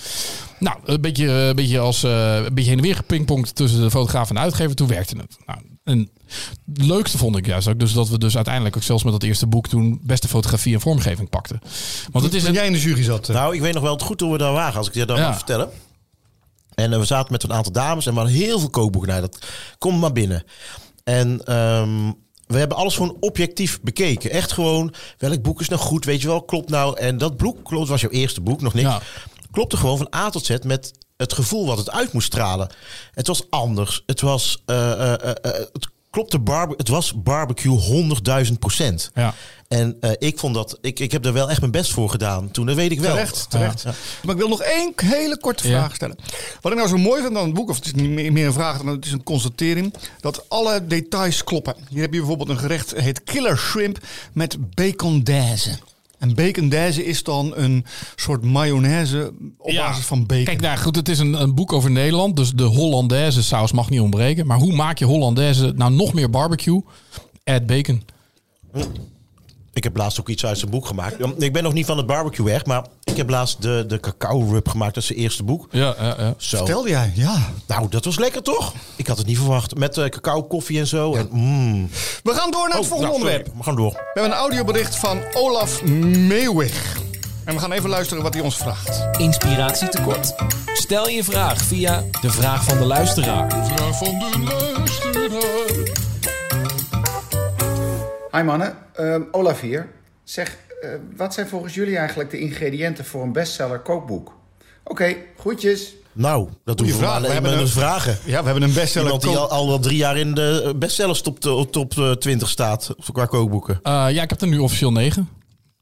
Nou, een beetje, een beetje als eh, een beetje heen en weer gepingpongd tussen de fotograaf en de uitgever. Toen werkte het. Nou, en het leukste vond ik juist ook dus dat we dus uiteindelijk ook zelfs met dat eerste boek toen beste fotografie en vormgeving pakten. Want het is een, jij in de jury zat. eh. Nou, ik weet nog wel het goed hoe we daar waren, als ik je dat Ja. mag vertellen. En eh, we zaten met een aantal dames en we hadden heel veel kookboeken. Nou, dat komt maar binnen. En ehm, we hebben alles gewoon objectief bekeken. Echt gewoon, welk boek is nou goed, weet je wel, klopt nou. En dat boek, klopt, was jouw eerste boek, nog niks. Ja. Klopte gewoon van A tot Z met het gevoel wat het uit moest stralen. Het was anders. Het was, eh, eh, eh, het klopte barbe het was barbecue 100.000 procent. ja. En eh, ik vond dat, ik, ik heb er wel echt mijn best voor gedaan toen, dat weet ik wel. Terecht, terecht. Ja. Maar ik wil nog één hele korte Ja. vraag stellen. Wat ik nou zo mooi vind aan het boek, of het is niet meer, een vraag dan het is een constatering, dat alle details kloppen. Hier heb je bijvoorbeeld een gerecht, het heet killer shrimp met bacondaise. En bacondaise is dan een soort mayonaise op Ja. basis van bacon. Kijk, nou goed, het is een, een boek over Nederland. Dus de Hollandaise saus mag niet ontbreken. Maar hoe maak je Hollandaise nou nog meer barbecue? Add bacon. Ik heb laatst ook iets uit zijn boek gemaakt. Ik ben nog niet van het barbecue weg, maar ik heb laatst de, de cacao rub gemaakt. Dat is zijn eerste boek. Ja, ja, ja. Zo. Vertelde jij, ja. Nou, dat was lekker toch? Ik had het niet verwacht. Met eh, cacao, koffie en zo. En, mm. We gaan door naar het Oh, volgende nou, onderwerp. We gaan door. We hebben een audiobericht van Olaf Meeuwig. En we gaan even luisteren wat hij ons vraagt. Inspiratietekort? Stel je vraag via de vraag van de luisteraar. Vraag van de luisteraar. Hi mannen, Ehm, Olaf hier. Zeg, eh, wat zijn volgens jullie eigenlijk de ingrediënten voor een bestseller kookboek? Oké, groetjes. Nou, dat doen we vraag. We alleen hebben een- vragen. Ja, we hebben een bestseller. Iemand die al, al wel drie jaar in de bestsellers top, eh, top eh, 20 staat. Qua kookboeken. Eh, ja, ik heb er nu officieel negen.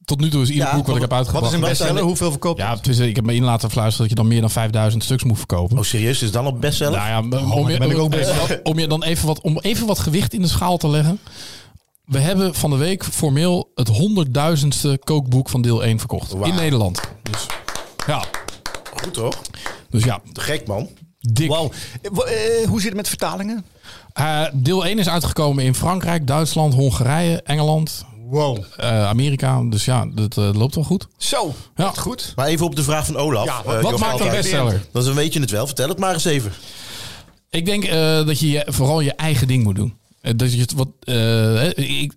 Tot nu toe is ieder Ja, boek wat ik heb uitgebracht. Wat is een bestseller? Hoeveel verkoopt Ja, het? ik heb me in laten fluisteren dat je dan meer dan 5000 stuks moet verkopen. Oh, serieus? Is dat al bestseller? Nou ja, om, daar je, ben ik ook om je dan even wat, om even wat gewicht in de schaal te leggen. We hebben van de week formeel het honderdduizendste kookboek van deel 1 verkocht. In Nederland. Dus ja, Goed toch? dus ja, gek man. dik. Wauw. Eh, eh, hoe zit het met vertalingen? Eh, deel 1 is uitgekomen in Frankrijk, Duitsland, Hongarije, Engeland, Wow. eh, Amerika. Dus ja, dat loopt wel goed. Zo, Ja. goed. Maar even op de vraag van Olaf. Ja, wat maakt een bestseller? Dan weet je het wel. Vertel het maar eens even. Ik denk eh, dat je je- vooral je eigen ding moet doen. Eh, dat je wat, eh, ik,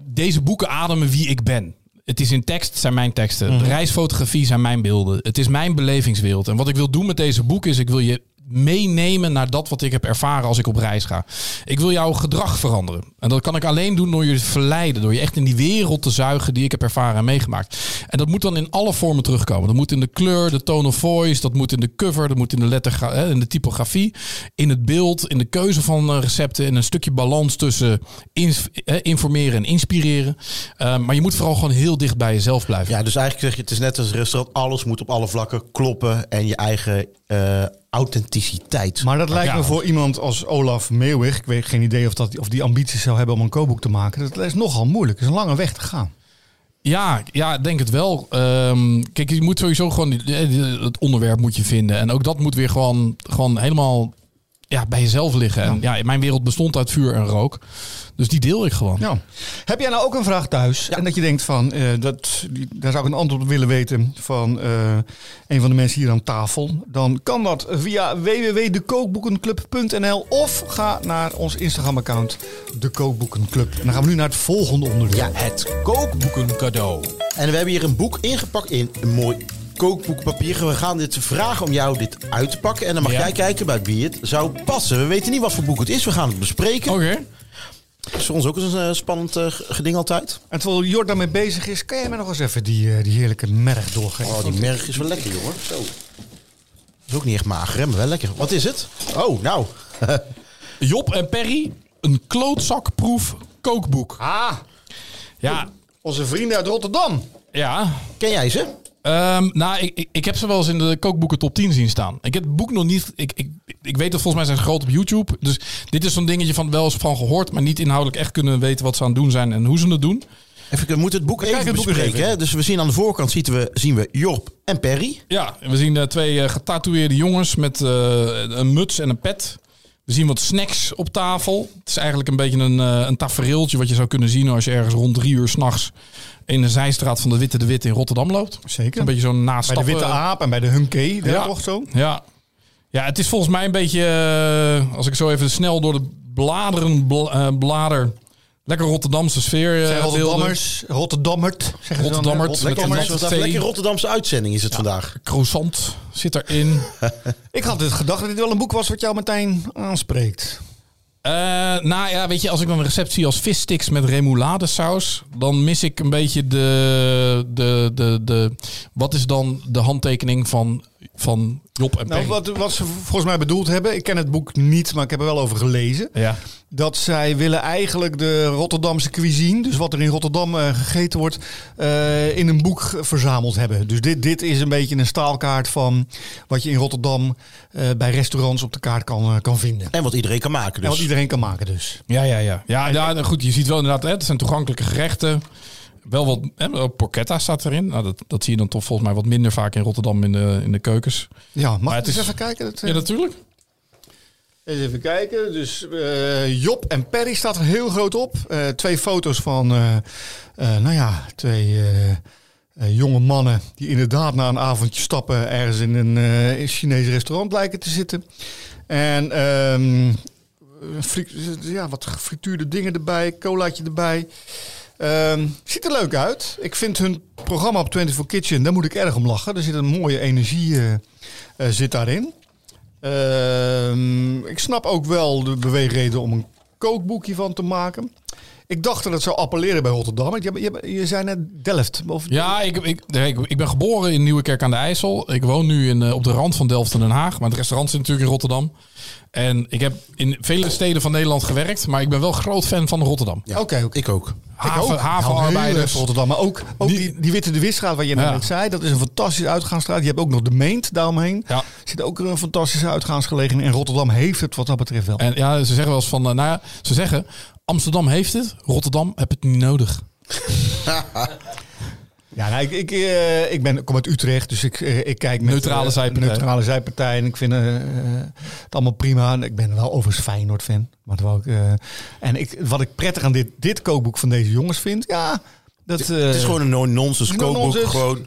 deze boeken ademen wie ik ben. Het is in tekst, zijn mijn teksten. De reisfotografie zijn mijn beelden. Het is mijn belevingswereld. En wat ik wil doen met deze boeken is, ik wil je meenemen naar dat wat ik heb ervaren als ik op reis ga. Ik wil jouw gedrag veranderen. En dat kan ik alleen doen door je te verleiden. Door je echt in die wereld te zuigen die ik heb ervaren en meegemaakt. En dat moet dan in alle vormen terugkomen. Dat moet in de kleur, de tone of voice. Dat moet in de cover. Dat moet in de, lettergra- hè, in de typografie. In het beeld. In de keuze van eh, recepten. In een stukje balans tussen eh, informeren en inspireren. Eh, maar je moet vooral gewoon heel dicht bij jezelf blijven. Ja, dus eigenlijk zeg je, het is net als restaurant. Alles moet op alle vlakken kloppen. En je eigen eh, authenticiteit. Maar dat lijkt Ja. me voor iemand als Olaf Meeuwig, ik weet geen idee of, dat, of die ambities zou hebben om een kookboek te maken. Dat is nogal moeilijk. Het is een lange weg te gaan. Ja, ja, ik denk het wel. Ehm, kijk, je moet sowieso gewoon het onderwerp moet je vinden. En ook dat moet weer gewoon, gewoon helemaal ja, bij jezelf liggen. En ja, mijn wereld bestond uit vuur en rook. Dus die deel ik gewoon. Ja. Heb jij nou ook een vraag thuis? En dat je denkt van, eh, dat, die- daar zou ik een antwoord op willen weten van eh, een van de mensen hier aan tafel. Dan kan dat via www.dekookboekenclub.nl of ga naar ons Instagram account, De Kookboekenclub. En dan gaan we nu naar het volgende onderdeel. Ja, Het kookboeken cadeau. En we hebben hier een boek ingepakt in een mooi kookboekpapier. We gaan dit vragen om jou dit uit te pakken. En dan mag Ja. jij kijken bij wie het zou passen. We weten niet wat voor boek het is. We gaan het bespreken. Oké. Dat is voor ons ook eens een eh, spannend eh, geding altijd. En terwijl Jord daarmee bezig is, kan jij mij nog eens even die, eh, die heerlijke merg doorgeven? Oh, die merg is wel lekker, jongen. Zo. Is ook niet echt mager, hè, maar wel lekker. Wat is het? Oh, nou. Job en Perry, een klootzakproef kookboek. Ah, Ja, onze vrienden uit Rotterdam. ja. Ken jij ze? Ehm, nou, ik, ik, ik heb ze wel eens in de kookboeken top 10 zien staan. Ik heb het boek nog niet. Ik, ik, ik weet dat volgens mij zijn ze groot op YouTube. Dus dit is zo'n dingetje van wel eens van gehoord, maar niet inhoudelijk echt kunnen weten wat ze aan het doen zijn en hoe ze het doen. Even, we moeten het boek even het boek bespreken. Hè? Dus we zien aan de voorkant zien we, zien we Job en Perry. Ja, we zien eh, twee eh, getatoeëerde jongens met eh, een muts en een pet. We zien wat snacks op tafel. Het is eigenlijk een beetje een, een tafereeltje wat je zou kunnen zien als je ergens rond drie uur s'nachts in de zijstraat van de Witte de Witte in Rotterdam loopt. Zeker. Een beetje zo'n Bij nastappen. de Witte Aap en bij de Hunke, daar Ja. toch zo? Ja. ja, het is volgens mij een beetje, eh, als ik zo even snel door de bladeren bl- eh, blader, lekker Rotterdamse sfeer. eh, Zijn beelden. Rotterdammers, Rotterdammert, zeggen ze dan, Rotterdammert, lekker lekker Rotterdamse uitzending is het vandaag. Croissant zit erin. Ik had het gedacht dat dit wel een boek was wat jou meteen aanspreekt. Eh, nou ja, weet je, als ik dan een recept zie als vissticks met remouladesaus, dan mis ik een beetje de, de, de, de, wat is dan de handtekening van, van Job en Nou, wat, wat ze volgens mij bedoeld hebben, ik ken het boek niet, maar ik heb er wel over gelezen. Ja. Dat zij willen eigenlijk de Rotterdamse cuisine, dus wat er in Rotterdam eh, gegeten wordt, eh, in een boek verzameld hebben. Dus dit, dit is een beetje een staalkaart van wat je in Rotterdam eh, bij restaurants op de kaart kan, kan vinden. En wat iedereen kan maken. En Dus. wat iedereen kan maken dus. Ja, ja, ja. Ja, ja nou goed, je ziet wel inderdaad, hè, het zijn toegankelijke gerechten. Wel wat, hè, porchetta staat erin. Nou, dat, dat zie je dan toch volgens mij wat minder vaak in Rotterdam in de, in de keukens. Ja, mag Maar ik het eens is- even kijken? Dat, eh, Ja, natuurlijk. Eens even kijken. Dus eh, Job en Perry staat er heel groot op. Eh, twee foto's van, eh, eh, nou ja, twee eh, eh, jonge mannen die inderdaad na een avondje stappen ergens in een eh, Chinees restaurant lijken te zitten. En ehm, fri- ja, wat gefrituurde dingen erbij, colaatje erbij. Ehm, ziet er leuk uit. Ik vind hun programma op 24 Kitchen, daar moet ik erg om lachen. Er zit een mooie energie eh, eh, zit daarin. Ehm, ik snap ook wel de beweegreden om een kookboekje van te maken. Ik dacht dat het zou appelleren bij Rotterdam. Je, je, je zei net Delft. Of, Ja, ik, ik, ik, ik ben geboren in Nieuwekerk aan de IJssel. Ik woon nu in, eh, op de rand van Delft en Den Haag. Maar het restaurant zit natuurlijk in Rotterdam. En ik heb in vele steden van Nederland gewerkt. Maar ik ben wel groot fan van Rotterdam. Ja, Oké, oké. Ik ook. Haven, ook. havenarbeiders. Rotterdam. Maar ook, ook Die- die, die Witte de Wisstraat, wat je net zei. Dat is een fantastische uitgaansstraat. Je hebt ook nog de Meent daaromheen. Ja. Zit ook een fantastische uitgaansgelegenheid. En Rotterdam heeft het wat dat betreft wel. En ja, ze zeggen wel eens van, eh, nou ja, ze zeggen, Amsterdam heeft het, Rotterdam heb het niet nodig. Ja, nou, ik, ik, eh, ik ben, kom uit Utrecht, dus ik, eh, ik kijk met Neutrale eh, zijpartij. neutrale zijpartij. En ik vind het allemaal prima. En ik ben wel overigens Feyenoord fan. Maar dat wou ik, eh, en ik, wat ik prettig aan dit, dit kookboek van deze jongens vind, ja, dat het is gewoon een no-nonsense no kookboek. nonsense. Gewoon.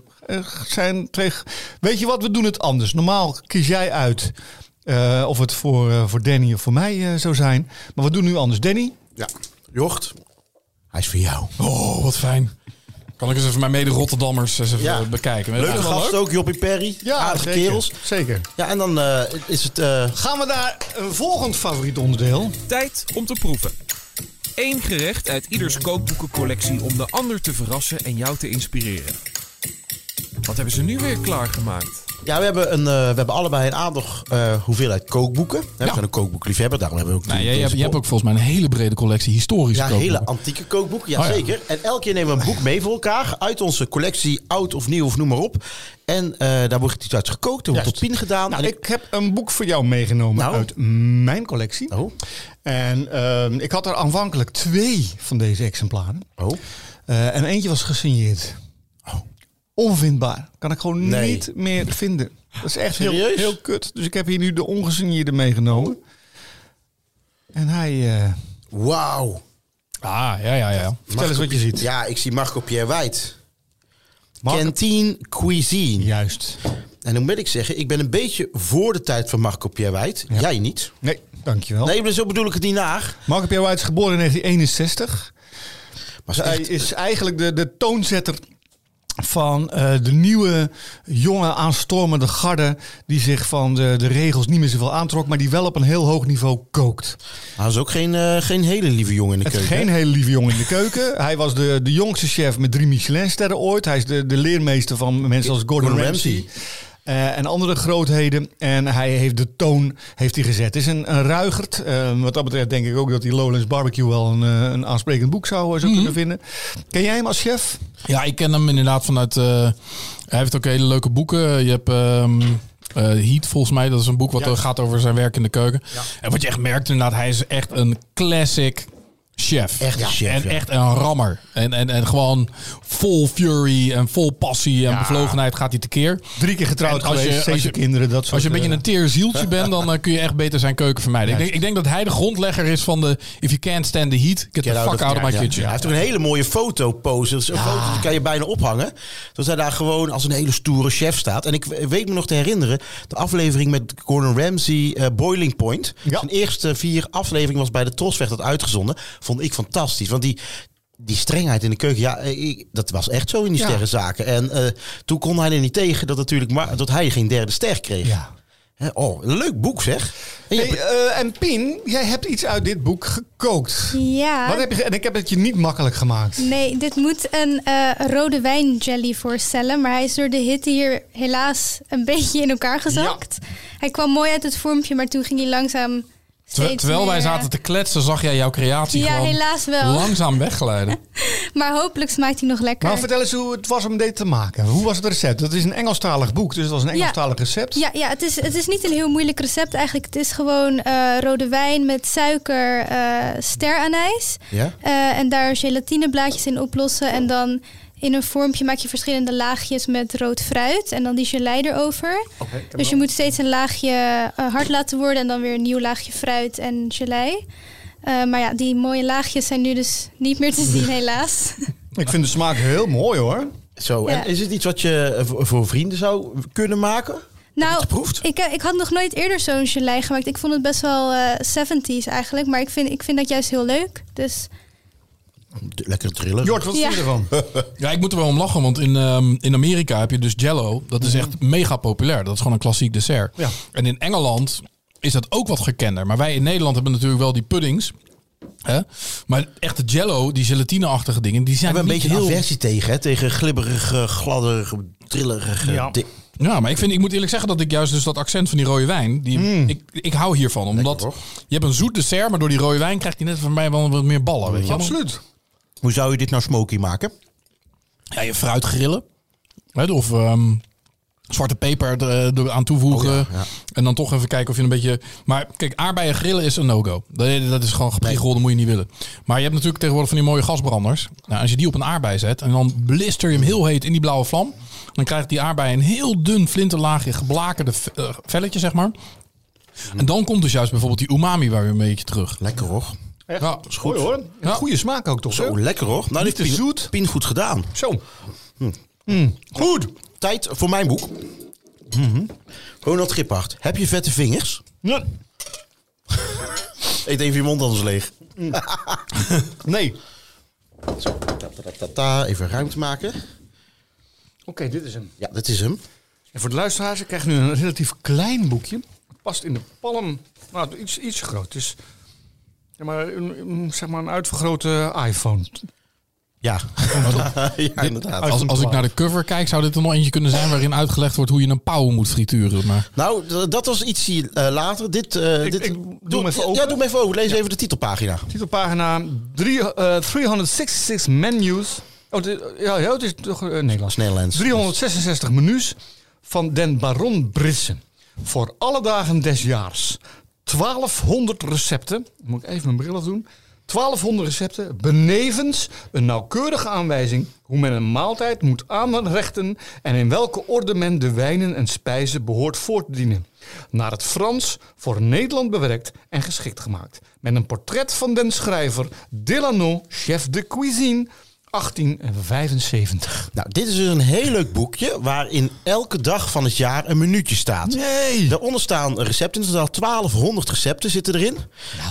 zijn twee. Weet je wat, we doen het anders. Normaal kies jij uit eh, of het voor, eh, voor Danny of voor mij eh, zou zijn. Maar we doen nu anders. Danny, Ja. Jocht, hij is voor jou. Oh, wat fijn. Kan ik eens even mijn mede-Rotterdammers eens even Ja. eh, bekijken. Leuke Ja, gast leuk. ook, Joppie Perry. Aardige zeker. kerels. Zeker. Ja, en dan eh, is het... eh, Gaan we naar een volgend favoriet onderdeel. Tijd om te proeven. Eén gerecht uit ieders kookboekencollectie om de ander te verrassen en jou te inspireren. Wat hebben ze nu weer klaargemaakt? Ja, we hebben, een, eh, we hebben allebei een aardig eh, hoeveelheid kookboeken. We zijn een kookboekliefhebber, daarom hebben we ook... Nou, jij, deze hebt, je hebt ook volgens mij een hele brede collectie historische Ja, kookboeken. hele antieke kookboeken, ja, Oh, ja. zeker. En elke keer nemen we een boek mee voor elkaar uit onze collectie, oud of nieuw of noem maar op. En eh, daar wordt iets uit gekookt, er wordt tot pin gedaan. Nou, en ik heb een boek voor jou meegenomen Nou? uit mijn collectie. Oh, En ehm, ik had er aanvankelijk twee van deze exemplaren. oh. En eentje was gesigneerd. Onvindbaar. Kan ik gewoon Nee. niet meer vinden. Dat is echt heel, Serieus? heel kut. Dus ik heb hier nu de ongesigneerde meegenomen. En hij... eh, Wauw. Ah, ja, ja, ja. vertel eens wat je ziet. Ja, ik zie Marco Pierre. Marco- Canteen Cuisine. Juist. En dan moet ik zeggen, ik ben een beetje voor de tijd van Marco Pierre White. Jij niet. Nee, dankjewel. Nee, maar zo bedoel ik het niet naar. Marco Pierre White is geboren in 1961. Maar Hij is eigenlijk de, de toonzetter van eh, de nieuwe, jonge, aanstormende garde... die zich van de, de regels niet meer zoveel aantrok... maar die wel op een heel hoog niveau kookt. Hij was ook geen, eh, geen hele lieve jongen in de Het keuken. geen hè? hele lieve jongen in de keuken. Hij was de, de jongste chef met drie Michelinsterren ooit. Hij is de, de leermeester van mensen als Gordon, Gordon Ramsay. Ramsay. Eh, en andere grootheden. En hij heeft de toon heeft hij gezet. Het is een, een ruigert. Eh, wat dat betreft denk ik ook dat die Lowlands Barbecue wel een, eh, een aansprekend boek zou, zou kunnen vinden. Ken jij hem als chef? Ja, ik ken hem inderdaad vanuit... hij heeft ook hele leuke boeken. Je hebt... ehm, eh, Heat, volgens mij, dat is een boek wat Ja. gaat over zijn werk in de keuken. En wat je echt merkt, inderdaad, hij is echt een classic chef. Echt een chef, En ja. echt een rammer. En, en, en gewoon vol fury en vol passie en Ja. bevlogenheid gaat hij tekeer. Drie keer getrouwd als je- geweest, als je- kinderen. Dat soort, Als je een beetje eh, een teer zieltje bent, dan eh, kun je echt beter zijn keuken vermijden. Ik denk, ik denk dat hij de grondlegger is van de if you can't stand the heat, get the fuck out of my ja, kitchen. ja. Hij heeft ook een hele mooie fotopose. Dus een foto die kan je bijna ophangen. Dat hij daar gewoon als een hele stoere chef staat. En ik weet me nog te herinneren, de aflevering met Gordon Ramsay, eh, Boiling Point. Ja. Zijn eerste vier afleveringen was bij de Trosweg dat uitgezonden. Vond ik fantastisch. Want die, die strengheid in de keuken, ja, eh, ik- dat was echt zo in die Ja. sterrenzaken. En eh, toen kon hij er niet tegen dat, natuurlijk maar, dat hij geen derde ster kreeg. Ja. Hè, Oh, een leuk boek zeg. En je Hey, hebt- eh, en Pien, jij hebt iets uit dit boek gekookt. Ja. Wat heb je, ge- en ik heb het je niet makkelijk gemaakt. Nee, dit moet een eh, rode wijnjelly voorstellen. Maar hij is door de hitte hier helaas een beetje in elkaar gezakt. Hij kwam mooi uit het vormpje, maar toen ging hij langzaam. Terwijl, wij zaten te kletsen, zag jij jouw creatie Ja, gewoon helaas wel. langzaam wegglijden. Maar hopelijk smaakt hij nog lekker. Nou, vertel eens hoe het was om dit te maken. Hoe was het recept? Het is een Engelstalig boek, dus het was een Ja. Engelstalig recept. Ja, ja het, is, het is niet een heel moeilijk recept eigenlijk. Het is gewoon eh, rode wijn met suiker, eh steranijs. ja? Eh, en daar gelatineblaadjes in oplossen. En dan in een vormpje maak je verschillende laagjes met rood fruit. En dan die gelei erover. dus je moet steeds een laagje eh, hard laten worden. En dan weer een nieuw laagje fruit en gelei. Eh, maar ja, die mooie laagjes zijn nu dus niet meer te zien helaas. Ik vind de smaak heel mooi hoor. Zo, Ja. en is het iets wat je eh, voor vrienden zou kunnen maken? Nou, ik, ik had nog nooit eerder zo'n gelei gemaakt. Ik vond het best wel eh 70s eigenlijk. Maar ik vind, ik vind dat juist heel leuk. Dus Lekker trillen. Jort, wat vind je Ja. ervan? Ja, ik moet er wel om lachen, want in, ehm, in Amerika heb je dus Jello. Dat is echt mega populair. Dat is gewoon een klassiek dessert. Ja. En in Engeland is dat ook wat gekender. Maar wij in Nederland hebben natuurlijk wel die puddings. Hè? Maar echte Jello, die gelatineachtige dingen, die We zijn hebben een beetje een heel... aversie tegen, hè? Tegen glibberige, gladderige, trillerige... Ja. di- Ja, maar ik, vind, ik moet eerlijk zeggen dat ik juist dus dat accent van die rode wijn, die, ik, ik hou hiervan. Omdat je hebt een zoet dessert, maar door die rode wijn krijgt hij net van mij wel wat meer ballen. Weet je? Absoluut. Hoe zou je dit nou smoky maken? Ja, je fruit grillen. Hè, of ehm, zwarte peper er, er aan toevoegen. Oh ja, ja. En dan toch even kijken of je een beetje... Maar kijk, aardbeien grillen is een no-go. Dat, dat is gewoon gepriegeld, dat moet je niet willen. Maar je hebt natuurlijk tegenwoordig van die mooie gasbranders. Nou, als je die op een aardbei zet en dan blister je hem heel heet in die blauwe vlam... dan krijgt die aardbei een heel dun flinterlaagje geblakerde eh, velletje, zeg maar. En dan komt dus juist bijvoorbeeld die umami waar weer een beetje terug. Lekker hoor. Ja, is goed hoor. Ja. Goede smaak ook toch? Zo, hè? lekker hoor. Nou, Niet dit te Pien- zoet. Pien goed gedaan. Zo. Goed. Tijd voor mijn boek. Ronald Giphart. Heb je vette vingers? Ja. Eet even je mond anders leeg. Nee. Ta, ta, ta, ta. Even ruimte maken. Oké, dit is hem. Ja, dit is hem. En voor de luisteraars, ik krijg nu een relatief klein boekje. Het past in de palm. Nou, iets, iets groot. Dus ja, maar, een, zeg maar een uitvergrote iPhone. Ja, ja inderdaad. Als, als ik naar de cover kijk, zou dit er nog eentje kunnen zijn waarin uitgelegd wordt hoe je een pauw moet frituren. Maar Nou, dat was iets eh, later. Dit, eh, Ik- dit, ik doe hem even open. Ja, doe hem even open. Lees even de titelpagina. Titelpagina drie, eh, 366 menus. Oh, dit- ja, ja, het is toch eh, Nederlands. Nederlands. 366 menus van den Baron Brissen. Voor alle dagen des jaars. 1200 recepten. Moet ik even mijn bril afdoen. 1200 recepten. Benevens een nauwkeurige aanwijzing hoe men een maaltijd moet aanrechten en in welke orde men de wijnen en spijzen behoort voor te dienen. Naar het Frans voor Nederland bewerkt en geschikt gemaakt. Met een portret van den schrijver Delano, chef de cuisine, 1875. Nou, dit is dus een heel leuk boekje waarin elke dag van het jaar een minuutje staat. Nee! Daaronder staan recepten. In totaal 1200 recepten zitten erin.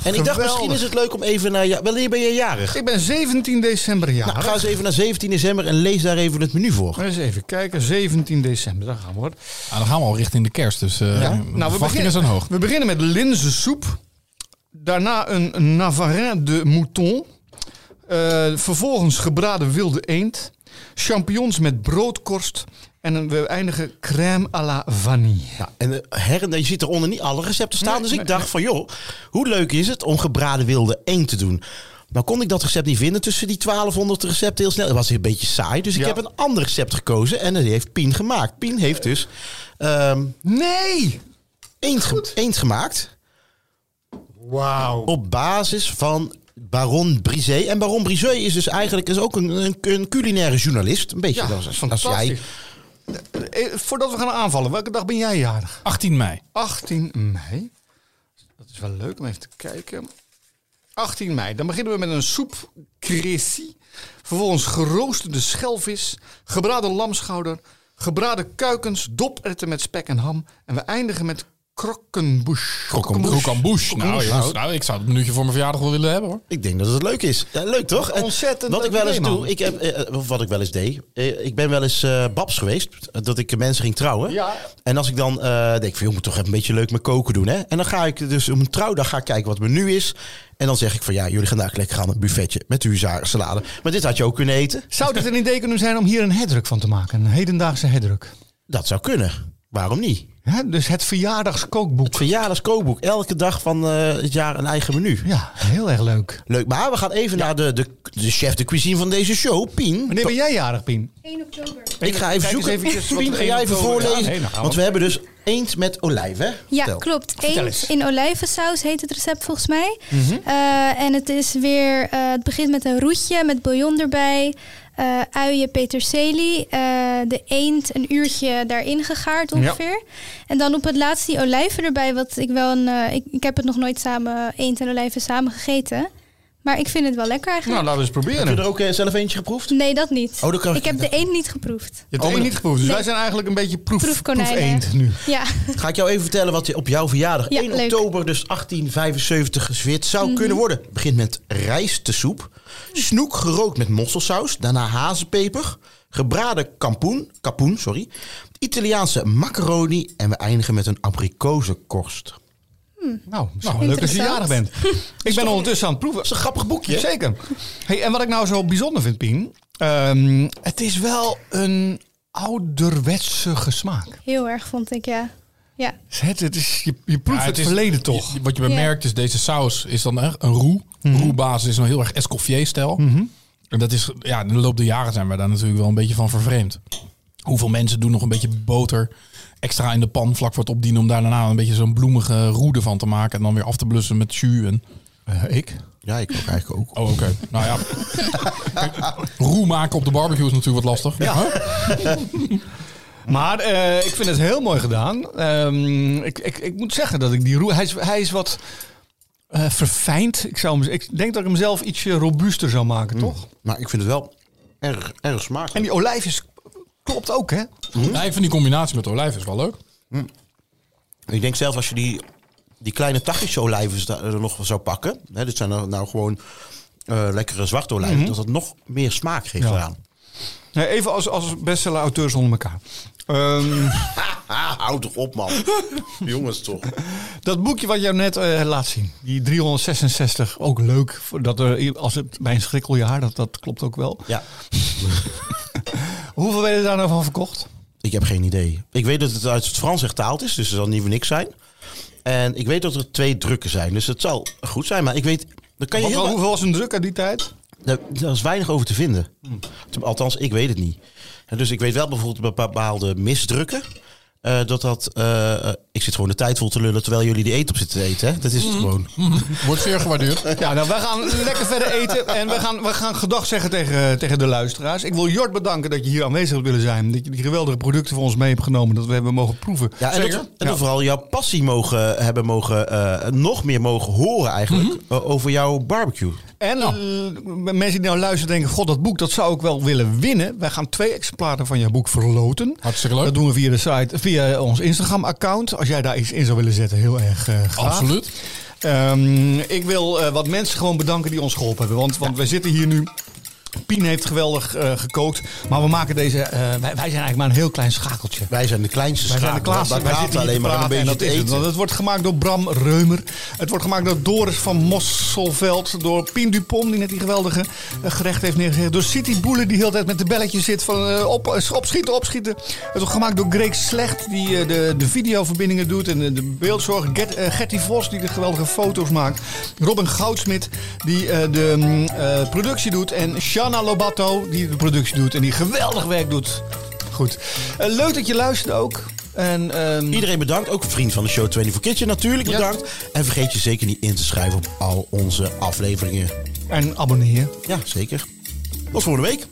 en ik dacht, misschien is het leuk om even naar... Ja, wanneer ben je jarig? Ik ben 17 december jarig. Nou, ga eens even naar 17 december en lees daar even het menu voor. Eens even kijken, 17 december, daar gaan we hoor. Ah, dan gaan we al richting de kerst, dus eh Nou, we beginnen, zijn hoog. we beginnen met linzensoep. Daarna een navarin de mouton. Eh, vervolgens gebraden wilde eend. Champignons met broodkorst. En een- we eindigen crème à la vanille. Ja, en eh, her en je ziet eronder niet alle recepten staan. Nee, dus ik nee, dacht van, joh, hoe leuk is het om gebraden wilde eend te doen? Nou kon ik dat recept niet vinden tussen die 1200 recepten heel snel. Het was een beetje saai, dus ik Ja. heb een ander recept gekozen. En dat heeft Pien gemaakt. Pien heeft dus ehm Nee! eend, ge- eend gemaakt Wauw. op basis van Baron Brisé. En Baron Brisé is dus eigenlijk is ook een, een, een culinaire journalist. Een beetje Ja, als, als jij. fantastisch. Eh, eh, Voordat we gaan aanvallen, welke dag ben jij jarig? 18 mei. 18 mei. Dat is wel leuk om even te kijken. 18 mei. Dan beginnen we met een soep crécy. Vervolgens geroosterde schelvis, gebraden lamschouder, gebraden kuikens, doperwten met spek en ham. En we eindigen met krokkenbush. Krokambouche. Nou, Krokkenbush. jongens, nou, ik zou het minuutje voor mijn verjaardag wel willen hebben hoor. Ik denk dat het leuk is. Ja, leuk toch? En Ontzettend Wat ik wel eens doe, ik heb, eh, of wat ik wel eens deed. eh, ik ben wel eens eh, babs geweest. eh, Dat ik mensen ging trouwen. Ja. En als ik dan eh, denk van, je moet toch even een beetje leuk met koken doen. Hè? En dan ga ik dus om een trouwdag ga ik kijken wat het menu is. En dan zeg ik van, ja, jullie gaan daar lekker gaan een buffetje met huzarensalade. Maar dit had je ook kunnen eten. Zou dit een idee kunnen zijn om hier een herdruk van te maken? Een hedendaagse herdruk. Dat zou kunnen. Waarom niet? Hè, dus het verjaardagskookboek. Het verjaardagskookboek. Elke dag van eh, het jaar een eigen menu. Ja, heel erg leuk. Leuk. Maar we gaan even naar de, de, de chef de cuisine van deze show, Pien. Wanneer ben jij jarig, Pien? 1 oktober. Ik ga even zoeken. eventjes wat Pien, ga jij even voorlezen? Ja, nee, we. Want we hebben dus eend met olijf, hè? Ja, Vertel. klopt. Eend eens. in olijvensaus heet het recept volgens mij. Mhm. Eh, en het is weer, eh, het begint met een roetje met bouillon erbij. Eh uien, peterselie. eh, de eend een uurtje daarin gegaard ongeveer. En dan op het laatst die olijven erbij. Wat ik wel een, eh, ik, ik heb het nog nooit samen, eend en olijven samen gegeten. Maar ik vind het wel lekker eigenlijk. Nou, laten we eens Heb je proberen. er ook eh, zelf eentje geproefd? Nee, dat niet. Oh, dat kan- ik heb de eend niet geproefd. Je hebt Oh, één niet geproefd, dus Nee. wij zijn eigenlijk een beetje proef, Proefkonijnen. proefeend nu. Ja, Ga ik jou even vertellen wat je op jouw verjaardag, Ja, 1 leuk. oktober, dus 1875, geserveerd zou Mhm. kunnen worden. Het begint met rijstesoep, snoek gerookt met mosselsaus, daarna hazenpeper, gebraden kampoen, kapoen, sorry, Italiaanse macaroni en we eindigen met een abrikozenkorst. Nou, is wel leuk als je jarig bent. Ik ben ondertussen aan het proeven. Dat is een grappig boekje. Zeker. Hey, en wat ik nou zo bijzonder vind, Pien. ehm, het is wel een ouderwetse gesmaak. heel erg vond ik, ja. Ja, Het, het is, je, je proeft Ja, het, is- verleden toch. je- wat je bemerkt is, deze saus is dan echt een roux. Mhm. Roux-basis is een heel erg Escoffier-stijl. En dat is, ja, in de loop der jaren zijn we daar natuurlijk wel een beetje van vervreemd. Hoeveel mensen doen nog een beetje boter extra in de pan vlak voor het opdienen... om daar daarna een beetje zo'n bloemige roede van te maken... en dan weer af te blussen met jus en... Eh, ik? Ja, ik ook eigenlijk ook. Oh, oké. Nou ja. Kijk, roe maken op de barbecue is natuurlijk wat lastig. Ja. Maar eh, ik vind het heel mooi gedaan. Ehm, ik, ik, ik moet zeggen dat ik die roe... Hij is, hij is wat eh, verfijnd. Ik, zou hem, ik denk dat ik hem zelf ietsje robuuster zou maken, toch? Maar ik vind het wel erg, erg smakelijk. En die olijfjes klopt ook, hè? Ja, ik vind die combinatie met olijf is wel leuk. Ik denk zelf als je die, die kleine Tachische olijven er nog zou pakken. Hè, dit zijn nou, nou gewoon eh, lekkere zwarte olijven. Dat het nog meer smaak geeft Ja. eraan. Nee, even als, als bestseller-auteurs onder elkaar. Ehm, Ah, houd toch op man. Jongens toch. dat boekje wat jou net eh, laat zien, die 366, ook leuk. voor Dat er, als het bij een schrikkeljaar, dat, dat klopt ook wel. Ja, Hoeveel werden daar nou van verkocht? ik heb geen idee. Ik weet dat het uit het Frans vertaald is, dus het zal niet voor niks zijn. En ik weet dat er twee drukken zijn, dus het zal goed zijn. Maar ik weet, daar kan je Wat- heel, hoeveel was een druk uit die tijd? Daar daar is weinig over te vinden. Althans, ik weet het niet. En dus ik weet wel bijvoorbeeld bij bepaalde misdrukken. eh, dat dat eh, eh, Ik zit gewoon de tijd vol te lullen terwijl jullie die eten op zitten te eten. Hè? Dat is het gewoon. Wordt zeer gewaardeerd. Ja, nou, wij gaan lekker verder eten en we gaan, we gaan gedag zeggen tegen, tegen de luisteraars. Ik wil Jort bedanken dat je hier aanwezig hebt willen zijn. Dat je die geweldige producten voor ons mee hebt genomen, dat we hebben mogen proeven. Ja, en dat, Zeker. en dat vooral jouw passie mogen hebben mogen, eh, nog meer mogen horen eigenlijk eh, over jouw barbecue. En eh, mensen die nou luisteren denken, god dat boek dat zou ik wel willen winnen. Wij gaan twee exemplaren van jouw boek verloten. Hartstikke leuk. Dat doen we via de site, via ons Instagram account. Als jij daar iets in zou willen zetten, heel erg eh graag. Absoluut. Ehm, ik wil eh, wat mensen gewoon bedanken die ons geholpen hebben. Want, want wij zitten hier nu. Pien heeft geweldig eh, gekookt. Maar we maken deze. eh, wij, wij zijn eigenlijk maar een heel klein schakeltje. Wij zijn de kleinste Wij zijn de schakel. klaas. Wij hier alleen maar een en beetje dat te het. eten. Want het wordt gemaakt door Bram Reumer. Het wordt gemaakt door Doris van Mosselveld. Door Pien Dupont, die net die geweldige eh, gerecht heeft neergezet. Door City Boelen, die heel tijd met de belletjes zit van op, opschieten, opschieten. Het wordt gemaakt door Greg Slecht, die de, de videoverbindingen doet. En de, beeldzorg. Get, eh, Gertie Vos, die de geweldige foto's maakt. Robin Goudsmit, die de mm, productie doet. En Shanna Lobato, die de productie doet. En die geweldig werk doet. Goed. Eh, leuk dat je luistert ook. En, ehm, Iedereen bedankt, ook vriend van de show 24 Kitchen natuurlijk Ja. bedankt. En vergeet je zeker niet in te schrijven op al onze afleveringen. en abonneer. Ja, zeker. Tot volgende week.